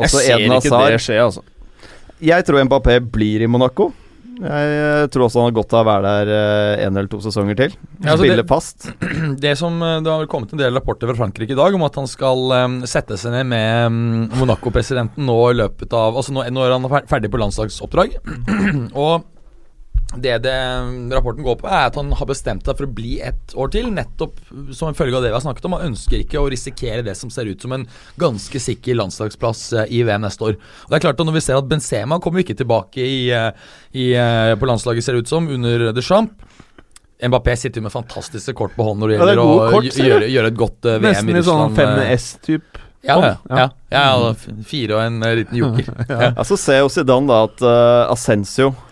Jeg ser ikke Hazard. det skje, altså. Jeg tror Mbappé blir i Monaco. Jeg eh, tror også han har godt av å være der én en eller to sesonger til. Ja, altså Spille fast. Det som eh, Det har kommet en del rapporter fra Frankrike i dag om at han skal um, sette seg ned med um, Monaco-presidenten nå i løpet av Altså nå, når han er ferdig på landslagsoppdrag. og det, det mm, rapporten går på, er at han har bestemt seg for å bli ett år til. Nettopp som en følge av det vi har snakket om. Han ønsker ikke å risikere det som ser ut som en ganske sikker landslagsplass eh, i VM neste år. Og det er klart at Når vi ser at Benzema kommer ikke tilbake i, eh, i, eh, på landslaget, ser det ut som, under Deschamps. Mbappé sitter jo med fantastiske kort på hånden når det Ja, det gjelder å kort, gjøre, gjøre et godt VM Nesten i i sånn Russland. eh. 5S-typ. Ja, ja, Ja. ja, ja, fire og en liten joker. ja. Ja, så ser jo Zidane da at uh, Ascencio eh,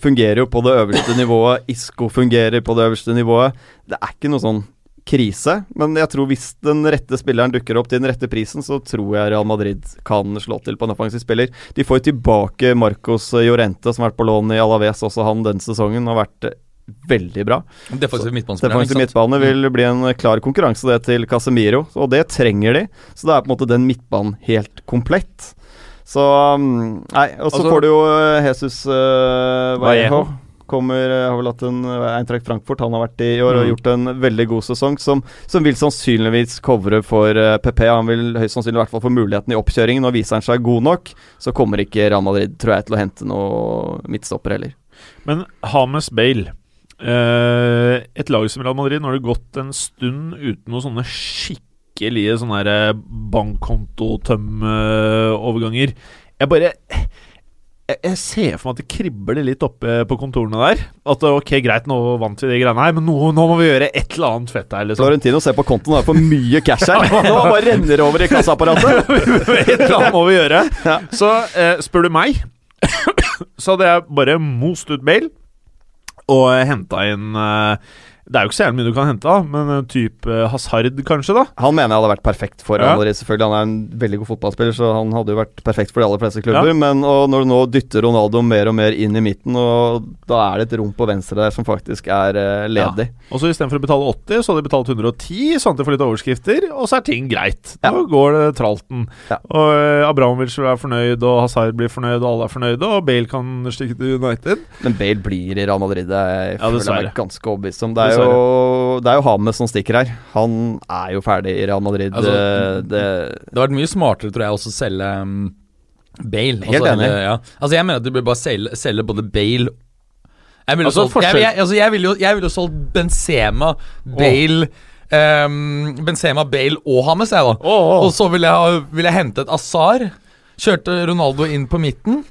fungerer jo på det øverste nivået. Isco fungerer på det øverste nivået. Det er ikke noe sånn krise, men jeg tror hvis den rette spilleren dukker opp til den rette prisen, så tror jeg Real Madrid kan slå til på en offensiv spiller. De får jo tilbake Marcos Llorente, som har vært på lån i Alaves, også han denne sesongen. Har vært eh, veldig bra. Defensiv midtbane vil bli en klar konkurranse det til Casemiro, og det trenger de. Så da er på en måte den midtbanen helt komplett. Så um, Nei, og så Altså- får du jo uh, Jesus uh, Vallejo. Kommer, uh, har vel hatt en Eintracht Frankfurt han har vært i i år og Mm. gjort en veldig god sesong, som, som vil sannsynligvis covre for uh, PP. Han vil høyst sannsynlig i hvert fall få muligheten i oppkjøringen, og viser han seg god nok, så kommer ikke Real Madrid, tror jeg, til å hente noe midtstopper heller. Men Hames Bale uh, Et lag som Real Madrid, nå har det gått en stund uten noen sånne skikkelige sånne her bankkontotømmeoverganger. Jeg bare jeg, jeg ser for meg at det kribler litt oppe på kontorene der. At ok, greit, nå vant vi de greiene her, men nå, nå må vi gjøre et eller annet fett her, liksom. Florentino ser på kontoen, det er for mye cash her. Nå bare renner over i kassaapparatet. et eller annet må vi gjøre. Ja. Så eh, spør du meg, så hadde jeg bare most ut mail og henta inn eh, Det er jo ikke så jævlig mye du kan hente, da, men en type eh, Hazard, kanskje, da. Han mener jeg hadde vært perfekt for Ja. Real Madrid. Selvfølgelig, Han er en veldig god fotballspiller, så han hadde jo vært perfekt for de aller fleste klubber. Ja. Men og når du nå dytter Ronaldo mer og mer inn i midten, og da er det et rom på venstre der som faktisk er uh, ledig. Og så istedenfor å betale 80, så hadde de betalt 110, sånn at de får litt overskrifter, og så er ting greit. Nå Ja. går det tralten. Ja. Og eh, Abramovic vil være fornøyd, og Hazard blir fornøyd, og alle er fornøyde, og Bale kan stikke til United. Men Bale blir i Real Madrid, det er jeg Ja, føler jeg meg ganske overbevist om. Det er, jo, det er jo Hames som stikker her. Han er jo ferdig i Real Madrid. Altså, det, det, Det hadde vært mye smartere, tror jeg, også å selge um, Bale. Helt altså, enig. ja. Altså, jeg mener at du bør bare selge, selge både Bale Jeg ville jo Altså, jeg, jeg, altså, jeg vil jo, jeg vil jo solgt Benzema, Bale um, Benzema, Bale og Hames, jeg, da. Åh, Og så ville jeg, vil jeg hentet Azar. Kjørte Ronaldo inn på midten.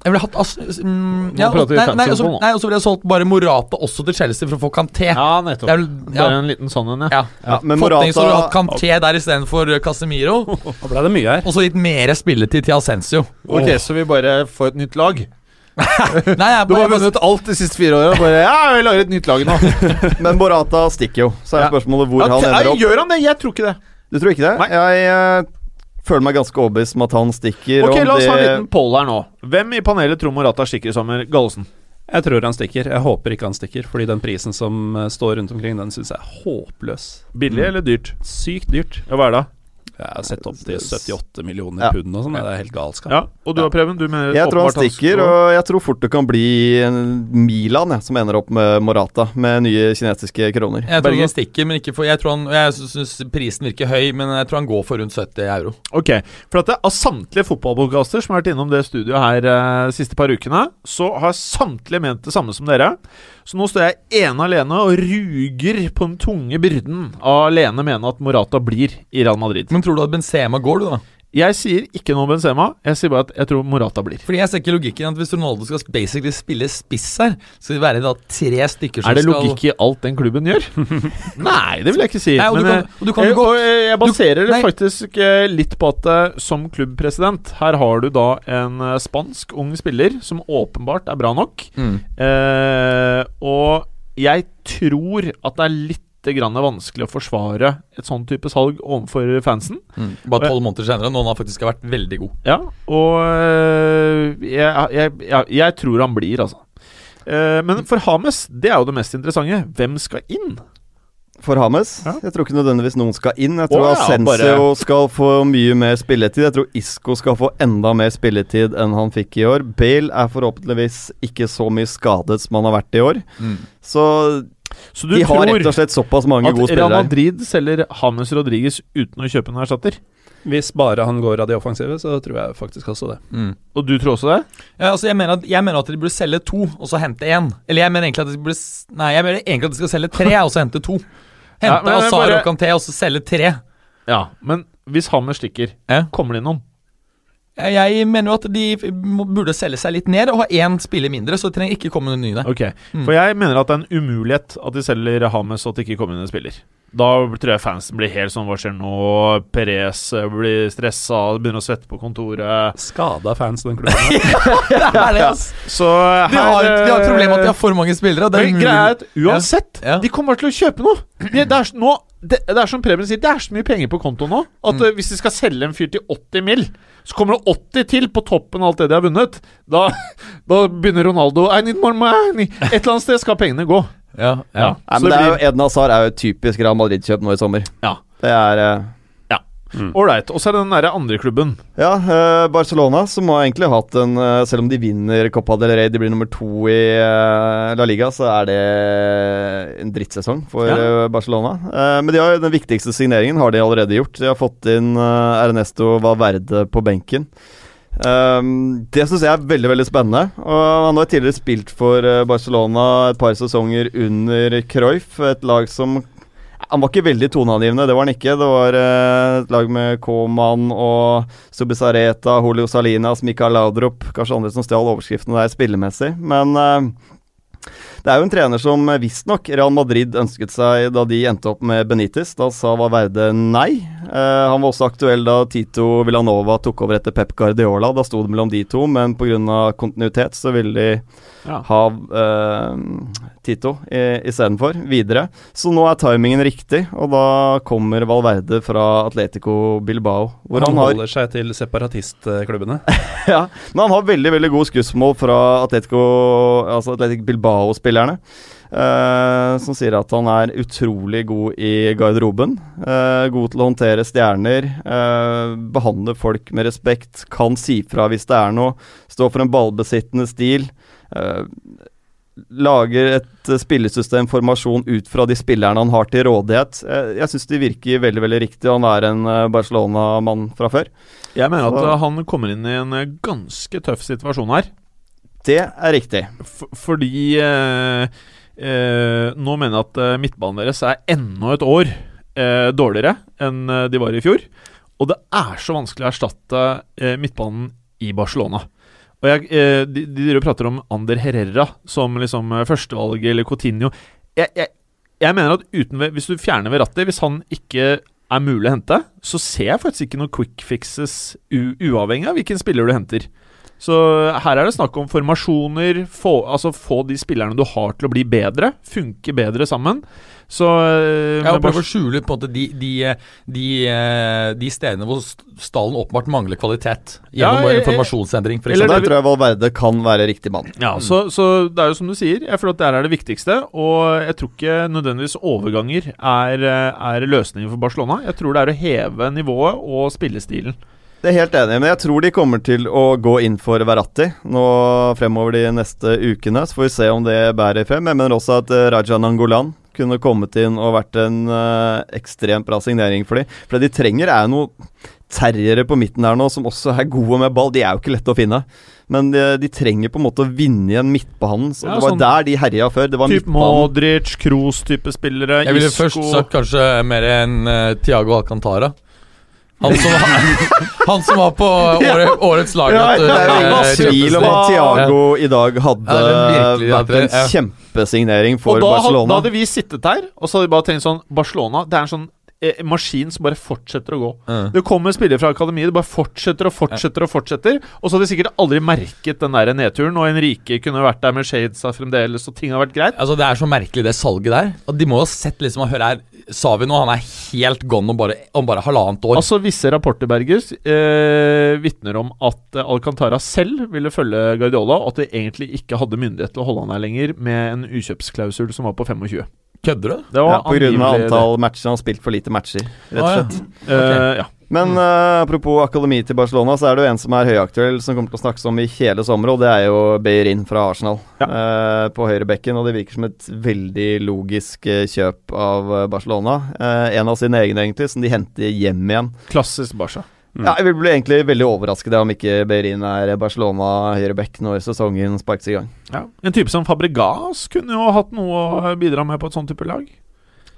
Jeg ville hatt As mm, ja, nei, nei, også, nei, og så ville jeg solgt bare Morata også til Chelsea for å få Kanté. Ja, nettopp. Vil- ja. Bare en liten sånn en, ja. Ja. ja, men Fått inn så du har hatt Morata Kanté der istedenfor Casemiro. Da ble det mye her. Og så gitt mer spilletid til Ascencio. Ok, så vi bare får et nytt lag? Nei, jeg, Du har vunnet alt de siste fire åra. Bare ja, vi lager et nytt lag nå. Men Morata stikker jo. Så er Ja. spørsmålet hvor Ja, han ender opp. Gjør han det? Jeg tror ikke det. Du tror ikke det? Nei. Jeg eh, føler meg ganske overbevist om at han stikker. Ok, La oss ha en liten poll her nå. Hvem i panelet tror Morata stikker i sommer? Gallosen. Jeg tror han stikker. Jeg håper ikke han stikker, fordi den prisen som eh, står rundt omkring, den syns jeg er håpløs. Billig eller dyrt? Sykt dyrt. Ja, hva er det? Jeg har sett opp til 78 millioner Ja. pund og sånn. Det er helt galskap. Ja, Og du har Preben? Du mener Jeg tror han stikker, og jeg tror fort det kan bli en Milan jeg, som ender opp med Morata, med nye kinesiske kroner. jeg tror han stikker, men ikke for Jeg, tror han, jeg syns prisen virker høy, men jeg tror han går for rundt 70 euro. Ok, for at det, Av samtlige fotballpodkaster som har vært innom det studioet her eh, de siste par ukene, så har samtlige ment det samme som dere. Så nå står jeg ene alene og ruger på den tunge byrden av alene mene at Morata blir i Real Madrid. Men tror du at Benzema går, du, da? Jeg sier ikke noe om Benzema, jeg sier bare at jeg tror Morata blir. Fordi jeg ser ikke logikken at hvis Ronaldo skal basically spille spiss her, skal det være da tre stykker som skal Er det logikk i alt den klubben gjør? Nei, det vil jeg ikke si. Nei, og du kan, eh, og du kan jeg, godt, og, eh, jeg baserer det faktisk eh, litt på at eh, som klubbpresident Her har du da en eh, spansk ung spiller som åpenbart er bra nok. mm. Eh, og jeg tror at det er litt grann vanskelig å forsvare et sånn type salg overfor fansen. Mm. Bare tolv måneder senere, når han faktisk har vært veldig god. Ja, og eh, jeg, jeg, jeg, jeg tror han blir, altså. Eh, men for Hames, det er jo det mest interessante. Hvem skal inn? For Hames? Ja. Jeg tror ikke nødvendigvis noen skal inn. Jeg tror oh, ja, Asensio bare- skal få mye mer spilletid. Jeg tror Isco skal få enda mer spilletid enn han fikk i år. Bale er forhåpentligvis ikke så mye skadet som han har vært i år. Mm. Så Så du de har tror rett og slett såpass mange gode spillere. At Real Madrid selger Hames Rodriguez uten å kjøpe en erstatter? Hvis bare han går av de offensive, så tror jeg faktisk også det. Mm. Og du tror også det? Ja, altså jeg, mener at, jeg mener at de burde selge to, og så hente én. Eller jeg mener egentlig at de burde Nei, jeg mener egentlig at de skal selge tre, og så hente to. Hente Ja, Asar bare- og Kanté, og så selge tre. Ja, men hvis Hammer stikker, Ja. kommer det inn noen? Jeg, jeg mener jo at de burde selge seg litt ned og ha én spiller mindre, så det trenger ikke komme noen nye der. Ok, Mm. For jeg mener at det er en umulighet at de selger Hames og at det ikke kommer inn en spiller. Da tror jeg fansen blir helt sånn Hva skjer nå? Perez eh, blir stressa, begynner å svette på kontoret. Skada fans, den klubben. ja, det er det, ass. Så De har, de har et problem med at de har for mange spillere. og Det er umulig. er uansett, Ja. de kommer til å kjøpe noe. Det, det, er, nå, det, det er som Preben sier, det er så mye penger på konto nå at Mm. eh, hvis de skal selge en fyr til 80 mill., så kommer det 80 til på toppen av alt det de har vunnet. Da, da begynner Ronaldo I need more money. Et eller annet sted skal pengene gå. Ja, ja. Nei, men det det blir- jo Eden Hazard er jo et typisk Real Madrid-kjøp nå i sommer. Ja. Det er eh, Ålreit. Og så er det den der andre klubben. Ja, eh, Barcelona, som har egentlig hatt en eh, Selv om de vinner Copa del Rey, de blir nummer to i eh, La Liga, så er det en drittsesong for Ja. eh, Barcelona. Eh, men de har den viktigste signeringen har de allerede gjort. De har fått inn eh, Ernesto Valverde på benken. Um, det syns jeg er veldig veldig spennende. Og Han har tidligere spilt for Barcelona et par sesonger under Cruyff, et lag som Han var ikke veldig toneangivende, det var han ikke. Det var eh, et lag med Koman og Subisareta, Julio Salinas, Mikael Laudrup Kanskje andre som stjal overskriftene der spillemessig. Men eh, det er jo en trener som visstnok Real Madrid ønsket seg da de endte opp med Benitez. Da sa Valverde nei. Eh, han var også aktuell da Tito Villanova tok over etter Pep Guardiola. Da sto det mellom de to, men pga. kontinuitet så ville de Ja. ha eh, Tito i- istedenfor videre. Så nå er timingen riktig, og da kommer Valverde fra Atletico Bilbao. Hvor han han har holder seg til separatistklubbene. ja, men han har veldig veldig god skussmål fra Atletico, altså Atletico Bilbao-spillerne. Uh, som sier at han er utrolig god i garderoben. Uh, god til å håndtere stjerner. uh, behandle folk med respekt. Kan si fra hvis det er noe. Stå for en ballbesittende stil. lager et spillesystem, formasjon, ut fra de spillerne han har til rådighet. Jeg syns det virker veldig veldig riktig. Han er en Barcelona-mann fra før. Jeg mener at han kommer inn i en ganske tøff situasjon her. Det er riktig. F fordi eh, eh, Nå mener jeg at eh, midtbanen deres er enda et år eh, dårligere enn eh, de var i fjor. Og det er så vanskelig å erstatte eh, midtbanen i Barcelona. Og jeg, De, de prater om Ander Herrera som liksom førstevalg, eller Coutinho. Jeg, jeg, jeg mener at uten, Hvis du fjerner Verratti, hvis han ikke er mulig å hente, så ser jeg faktisk ikke noen quick fixes uavhengig av hvilken spiller du henter. Så her er det snakk om formasjoner, få, altså få de spillerne du har til å bli bedre, funke bedre sammen. Så Jeg Ja, og prøve å skjule på en måte de, de, de, eh, de stedene hvor stallen åpenbart mangler kvalitet. Ja, Gjennom jeg, formasjonsendring, eller f.eks. Der tror jeg Valverde kan være riktig mann. Ja, så, så det er jo som du sier, jeg føler at det er det viktigste. Og jeg tror ikke nødvendigvis overganger er, eh, er løsningen for Barcelona. Jeg tror det er å heve nivået og spillestilen. Det er helt enig, men jeg tror de kommer til å gå inn for Verratti nå fremover de neste ukene. Så får vi se om det bærer frem. Jeg mener også at eh, Raja Nangolan kunne kommet inn og vært en uh, ekstremt bra signering for dem. For det de trenger, er noe terriere på midten her nå som også er gode med ball. De er jo ikke lette å finne. Men de, de trenger på en måte å vinne igjen midtbanen. Så Ja, det var sånn der de herja før. Det var Typ. Modric, Kroos-type spillere. Jeg ville først sagt kanskje mer enn uh, Tiago Alcantara. Han som, han som var på året, årets lag Ja, det er ingen tvil om at Tiago Thiago i dag hadde Ja, vært en kjempesignering for og da, Barcelona. da hadde vi sittet der, og så hadde vi bare tenkt sånn Barcelona, det er en sånn maskin som bare fortsetter å gå. Mm. Det kommer spillere fra akademiet, det bare fortsetter og fortsetter og fortsetter. Og så hadde de sikkert aldri merket den der nedturen, og Henrike kunne vært der med shades fremdeles, og ting har vært greit. Altså Det er så merkelig, det salget der. Og De må jo ha sett liksom og høre her, Savi nå, han er helt gone om bare, om bare halvannet år. Altså Visse rapporter Bergers, eh, vitner om at eh, Alcantara selv ville følge Guardiola, og at de egentlig ikke hadde myndighet til å holde han her lenger med en ukjøpsklausul som var på 25. Kødder du? Det var Ja, på grunn av det. antall matcher. Han har spilt for lite matcher, rett og Å, ja. slett. Uh, ja. Men uh, apropos akademi til Barcelona, så er det jo en som er høyaktuell, som kommer til å snakkes om i hele sommer, og det er jo Beirin fra Arsenal eh, på høyrebekken. Og det virker som et veldig logisk kjøp av Barcelona. Eh, en av sine egne, egentlig, som de henter hjem igjen. Klassisk Barca. Mm. Ja, jeg vil bli egentlig veldig overrasket om ikke Beirin er Barcelona høyrebekk når sesongen sparkes i gang. Ja. En type som Fabregas kunne jo hatt noe å bidra med på et sånt type lag.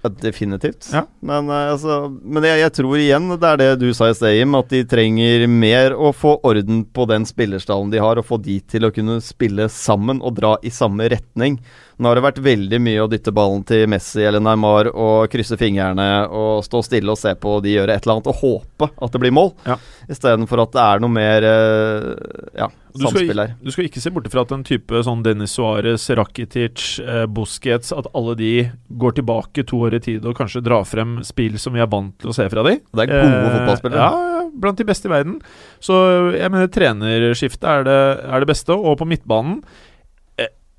Ja, definitivt. Ja. Men, eh, altså, men jeg, jeg tror igjen det er det du sa i sted, Jim, at de trenger mer å få orden på den spillerstallen de har, og få de til å kunne spille sammen og dra i samme retning. Nå har det vært veldig mye å dytte ballen til Messi eller Neymar og krysse fingrene og stå stille og se på de gjøre et eller annet og håpe at det blir mål, Ja. istedenfor at det er noe mer eh, ja, Du skal, samspill her. du skal ikke se bort fra at en type sånn Dennis Suárez, Rakitic, eh, Busquets At alle de går tilbake to år i tid og kanskje drar frem spill som vi er vant til å se fra de. Det er gode Eh, fotballspillere. Ja, blant de beste i verden. Så jeg mener trenerskiftet er det, er det beste. Og på midtbanen eh,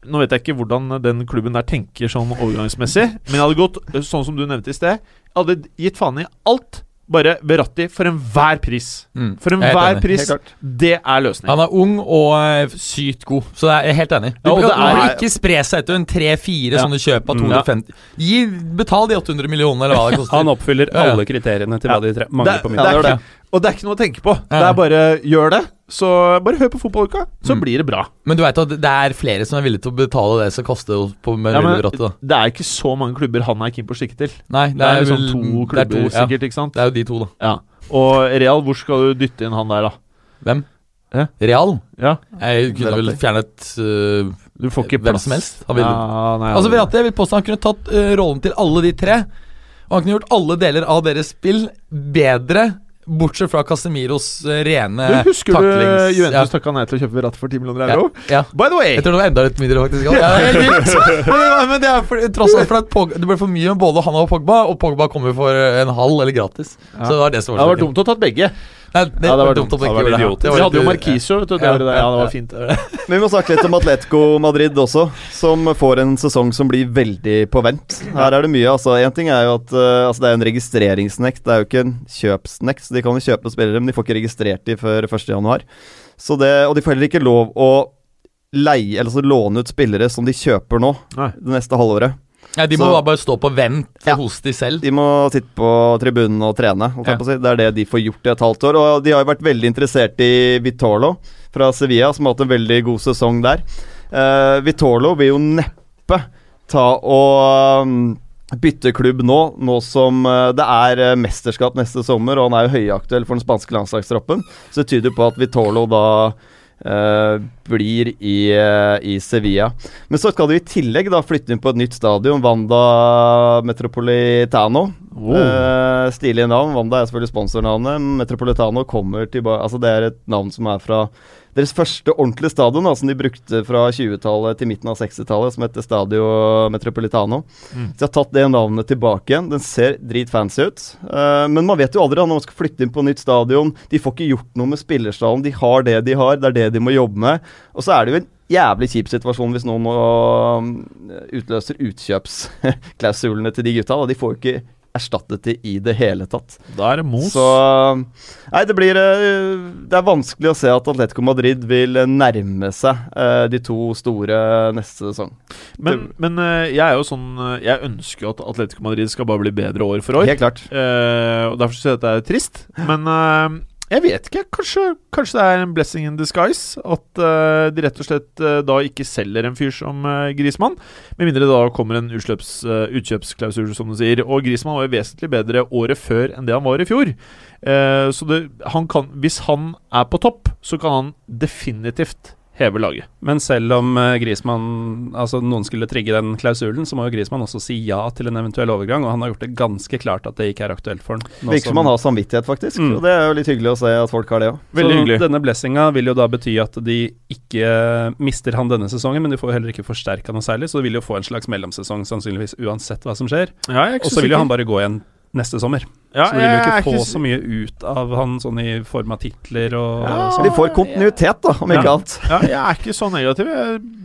Nå vet jeg ikke hvordan den klubben der tenker sånn overgangsmessig, men jeg hadde gått eh, sånn som du nevnte i sted. Jeg hadde gitt faen i alt. Bare Beratti for enhver pris. Mm. For er enhver pris. Det er løsningen. Han er ung og eh, sykt god, så jeg er helt enig. Du Ja, og det er- ikke spre seg etter en tre-fire Ja. sånne kjøp av Mm. 250 Gi, Betal de 800 millionene, eller hva det koster. Han oppfyller alle kriteriene til Ja. hva de tre Det, mangler på ikke, og det er ikke noe å tenke på. Ja. Det er bare gjør det, Så bare hør på fotballuka, så Mm. blir det bra. Men du veit at det er flere som er villige til å betale det som koster på med Ja, da. det er ikke så mange klubber han er keen på å stikke til. Nei, Det er liksom vel- to det er klubber, to, ja. sikkert, ikke sant? Det er jo de to, da. Ja. Og Real, hvor skal du dytte inn han der, da? Hvem? Hæ? Real? Ja, Jeg kunne vel fjernet uh, Du får ikke hvem som helst. Han ville Ja, nei, Altså Verratti, jeg vil påstå han kunne tatt uh, rollen til alle de tre. Og han kunne gjort alle deler av deres spill bedre, bortsett fra Casemiros øh, rene du Husker du taklings... Juventus takka nei til å kjøpe Verratti for 10 millioner euro? ja. By the way! Jeg tror det var enda litt mindre, faktisk. Ja, det vilt. men, det er for, tross alt for at Pog, det ble for mye med både han og Pogba, og Pogba kommer for en halv eller gratis. Ja. Så det var det som Det var hadde vært dumt å tatt begge. Nei, det, Ja, var dumt at Det gjorde det. Vi hadde jo Marquisio, Ja, Ja, det, ja, det var fint. Men vi må snakke litt om Atletico Madrid også, som får en sesong som blir veldig på vent. Her er det mye. altså Én ting er jo at eh, altså, det er en registreringsnekt, det er jo ikke en kjøpsnekt. Så de kan jo kjøpe spillere, men de får ikke registrert de før 1.1. Så og de får heller ikke lov å leie, eller altså låne ut spillere som de kjøper nå, Nei. det neste halvåret. Ja, de må Så- bare stå på vent Ja. hos de selv. De må sitte på tribunen og trene. Og Ja. si. Det er det de får gjort i et halvt år. Og de har jo vært veldig interessert i Vitolo fra Sevilla, som har hatt en veldig god sesong der. Uh, Vitolo vil jo neppe ta og um, bytte klubb nå, nå som eh, det er eh, mesterskap neste sommer, og han er jo høyaktuell for den spanske landslagstroppen. Så det tyder på at Vitolo da eh, blir i, uh, i Sevilla. Men så skal de i tillegg da flytte inn på et nytt stadion, Wanda Metropolitano. Oh. Uh, stilige navn. Wanda er selvfølgelig sponsornavnet. Metropolitano kommer tilbake Altså Det er et navn som er fra deres første ordentlige stadion, da, som de brukte fra 20-tallet til midten av 60-tallet, som heter Stadio Metropolitano. Mm. Så jeg har tatt det navnet tilbake igjen. Den ser dritfancy ut. Uh, men man vet jo aldri da, når man skal flytte inn på nytt stadion. De får ikke gjort noe med spillerstallen. De har det de har, det er det de må jobbe med. Og så er det jo en jævlig kjip situasjon hvis noen nå um, utløser utkjøpsklausulene til de gutta. Da. De får jo ikke erstattet de i det hele tatt. Da er det mos. Så Nei, det blir eh, Det er vanskelig å se at Atletico Madrid vil nærme seg eh, de to store neste sesong. men men eh, jeg er jo sånn Jeg ønsker jo at Atletico Madrid skal bare bli bedre år for år. Helt klart. Eh, og Derfor syns jeg dette er trist. Men jeg vet ikke. Kanskje, kanskje det er en blessing in disguise at uh, de rett og slett uh, da ikke selger en fyr som uh, Grismann. Med mindre det da kommer en utløps, eh, utkjøpsklausul, som du sier. Og Grismann var jo vesentlig bedre året før enn det han var i fjor. Eh, så det, han kan, hvis han er på topp, så kan han definitivt heve laget. Men selv om uh, Griezmann Altså noen skulle trigge den klausulen, så må jo Griezmann også si ja til en eventuell overgang, og han har gjort det ganske klart at det ikke er aktuelt for han. Virker som han har samvittighet, faktisk. Mm. Og det er jo litt hyggelig å se at folk har det òg. Veldig så hyggelig. Denne blessinga vil jo da bety at de ikke eh, mister han denne sesongen, men de får jo heller ikke forsterka noe særlig, så de vil jo få en slags mellomsesong sannsynligvis uansett hva som skjer. Ja, Og så vil jo han bare gå igjen neste sommer. ja, så de vil jo ikke få ikke... så mye ut av han sånn i form av titler og Ja. sånn. De får kontinuitet, da, om ikke Ja. annet. Ja, jeg er ikke så negativ.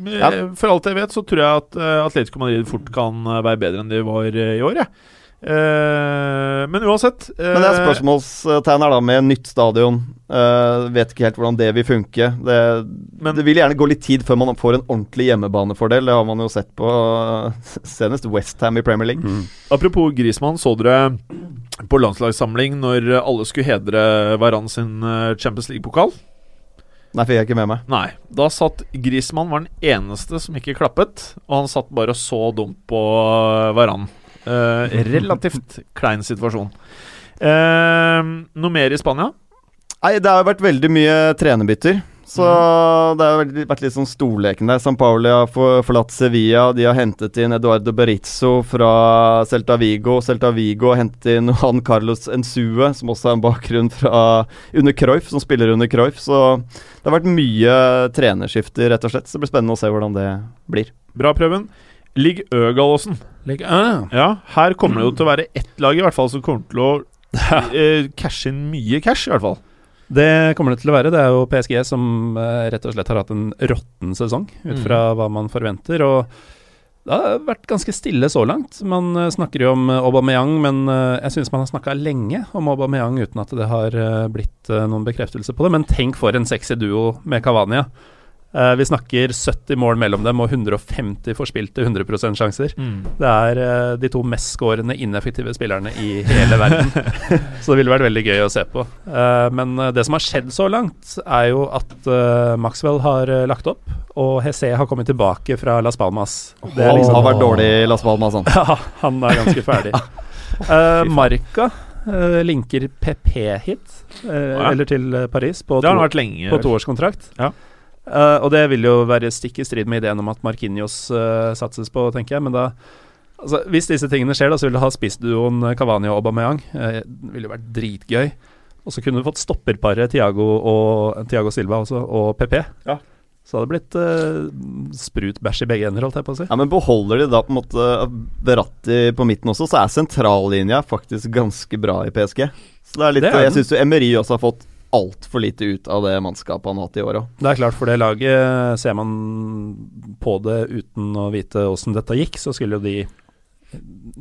Jeg, For alt jeg vet, så tror jeg at uh, Atletico Madrid fort kan eh, være bedre enn de var eh, i år. Jeg. Eh, men uansett uh, Men det er spørsmålstegn her, da, med nytt stadion. Uh, vet ikke helt hvordan det vil funke. Det, Men- det vil gjerne gå litt tid før man får en ordentlig hjemmebanefordel. Det har man jo sett på senest Westham i Premier League. Mm. Apropos Grismann, så dere på landslagssamling når alle skulle hedre Varan sin Champions League-pokal? Nei, fikk jeg ikke med meg. Nei. Da satt Grismann var den eneste som ikke klappet, og han satt bare og så dumt på Varan. Eh, relativt klein situasjon. Uh, noe mer i Spania? Nei, det har vært veldig mye trenerbytter. Så det har vært- vært litt sånn storleken der. San Pauli har forlatt Sevilla. De har hentet inn Eduardo Berizzo fra Celta Vigo. Celta Vigo har hentet inn Juan Carlos Ensue, som også har en bakgrunn fra under Cruyff, som spiller under Cruyff. Så det har vært mye trenerskifter, rett og slett. Så det blir spennende å se hvordan det blir. Bra, Prøven. Ligg Øgalåsen. Like, uh. Ja, her kommer det jo til å være ett lag i hvert fall som kommer til å uh, cashe inn mye cash, i hvert fall. det kommer det til å være. Det er jo PSG som uh, rett og slett har hatt en råtten sesong, ut Mm. fra hva man forventer. Og det har vært ganske stille så langt. Man eh, snakker jo om eh, Aubameyang, men eh, jeg syns man har snakka lenge om Aubameyang uten at det har eh, blitt eh, noen bekreftelse på det. Men tenk for en sexy duo med Cavania. Eh, vi snakker 70 mål mellom dem og 150 forspilte 100 sjanser. Mm. Det er uh, de to mest skårende ineffektive spillerne i hele verden. så det ville vært veldig gøy å se på. Uh, men det som har skjedd så langt, er jo at Maxwell har lagt opp, og Hesse har kommet tilbake fra Las Palmas. Det er Han liksom- har vært dårlig i Las Palmas, han. Ja, han er ganske ferdig. Marka linker PP hit, eller til Paris, på, to, på toårskontrakt. Ja. Eh, og det vil jo være stikk i strid med ideen om at Markinios uh, satses på, tenker jeg. Men da altså, Hvis disse tingene skjer, da, så vil du ha spissduoen Kavani Cavani og Aubameyang. Uh, det ville jo vært dritgøy. Og så kunne du fått stopperparet Tiago, og, Tiago Silva også, og PP. Ja. Så hadde det blitt uh, sprut bæsj i begge ender, holdt jeg på å si. Ja, Men beholder de da på en måte Beratti på midten også, så er sentrallinja faktisk ganske bra i PSG. Så det er litt Det er Jeg syns Emery også har fått altfor lite ut av det mannskapet han har hatt i år òg. Det er klart, for det laget ser man på det uten å vite åssen dette gikk, så skulle jo de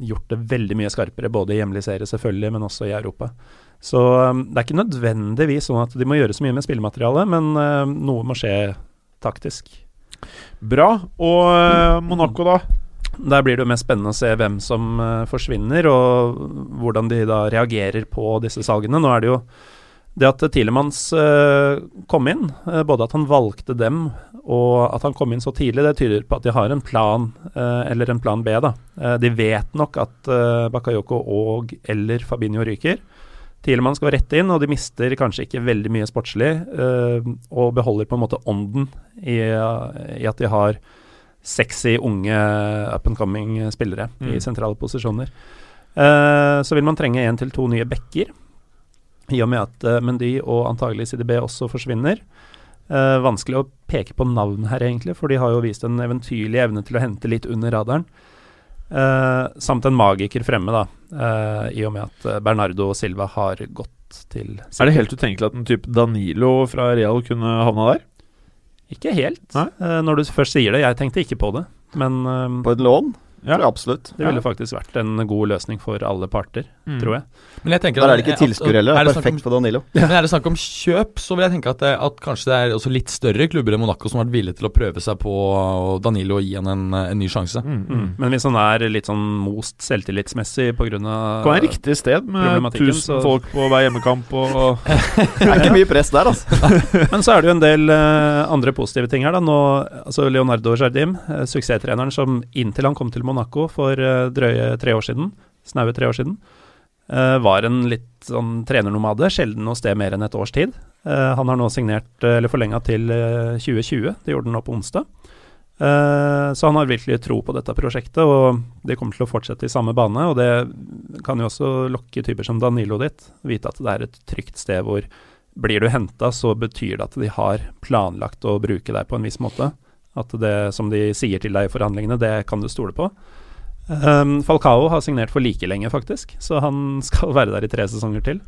gjort det veldig mye skarpere, både i hjemlig serie selvfølgelig, men også i Europa. Så um, det er ikke nødvendigvis sånn at de må gjøre så mye med spillematerialet, men um, noe må skje taktisk. Bra. Og eh, Monaco, da? Der blir det jo mest spennende å se hvem som eh, forsvinner, og hvordan de da reagerer på disse salgene. Nå er det jo det at Tilemans eh, kom inn, eh, både at han valgte dem og at han kom inn så tidlig, det tyder på at de har en plan, eh, eller en plan B. da. De vet nok at Bakayoko og eller Fabinho ryker. Tielemann skal rett inn, og de mister kanskje ikke veldig mye sportslig, og beholder på en måte ånden i, i at de har sexy, unge up and coming spillere i Mm. sentrale posisjoner. Så vil man trenge én til to nye backer, i og med at uh, Mendy og antagelig CDB også forsvinner. Eh, vanskelig å peke på navn her, egentlig, for de har jo vist en eventyrlig evne til å hente litt under radaren. Eh, samt en magiker fremme, da, eh, i og med at Bernardo og Silva har gått til City. Er det helt utenkelig at en type Danilo fra Real kunne havna der? Ikke helt, eh, når du først sier det. Jeg tenkte ikke på det, men eh, På et lån? Ja. Tror jeg absolutt. det ville faktisk vært en god løsning for alle parter, Mm. tror jeg. Men jeg tenker Der er det ikke tilskuere heller. er Det er om- perfekt for Danilo. Men er det snakk om kjøp, så vil jeg tenke at, det, at kanskje det er også litt større klubber enn Monaco som har vært villige til å prøve seg på Danilo og gi han en, en ny sjanse. Mm, mm. Men hvis han er litt sånn most selvtillitsmessig pga. Kan være riktig sted med tusen så- folk på hver hjemmekamp og Det er ikke mye press der, altså. Men så er det jo en del uh, andre positive ting her. da Nå, altså Leonardo Jardim, uh, suksesstreneren som inntil han kom til Monaco for eh, drøye tre år siden, snaue tre år siden, eh, var en litt sånn trenernomade, sjelden noe sted mer enn et års tid. Eh, han har nå signert, eller forlenga til eh, 2020, det gjorde han nå på onsdag. Så han har virkelig tro på dette prosjektet, og de kommer til å fortsette i samme bane. Og det kan jo også lokke typer som Danilo dit, vite at det er et trygt sted hvor blir du henta, så betyr det at de har planlagt å bruke deg på en viss måte. At det som de sier til deg i forhandlingene, det kan du stole på. Um, Falcao har signert for like lenge, faktisk, så han skal være der i tre sesonger til.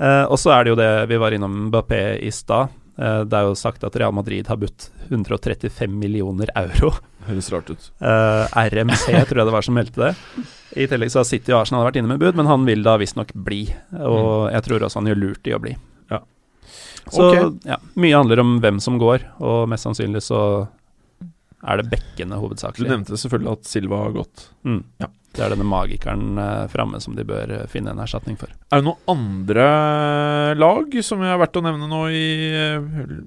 Uh, og så er det jo det vi var innom Mbappé i stad. Uh, det er jo sagt at Real Madrid har budt 135 millioner euro. Høres rart ut. Uh, RMC tror jeg det var som meldte det. I tillegg så har City og Arsenal vært inne med bud, men han vil da visstnok bli. Og jeg tror også han gjør lurt i å bli. Ja. Så okay. ja, mye handler om hvem som går, og mest sannsynlig så er det bekkene Du nevnte selvfølgelig at Silva har gått. Mm. Ja. Det er denne magikeren eh, framme som de bør eh, finne en erstatning for. Er det noen andre lag som er verdt å nevne nå i eh,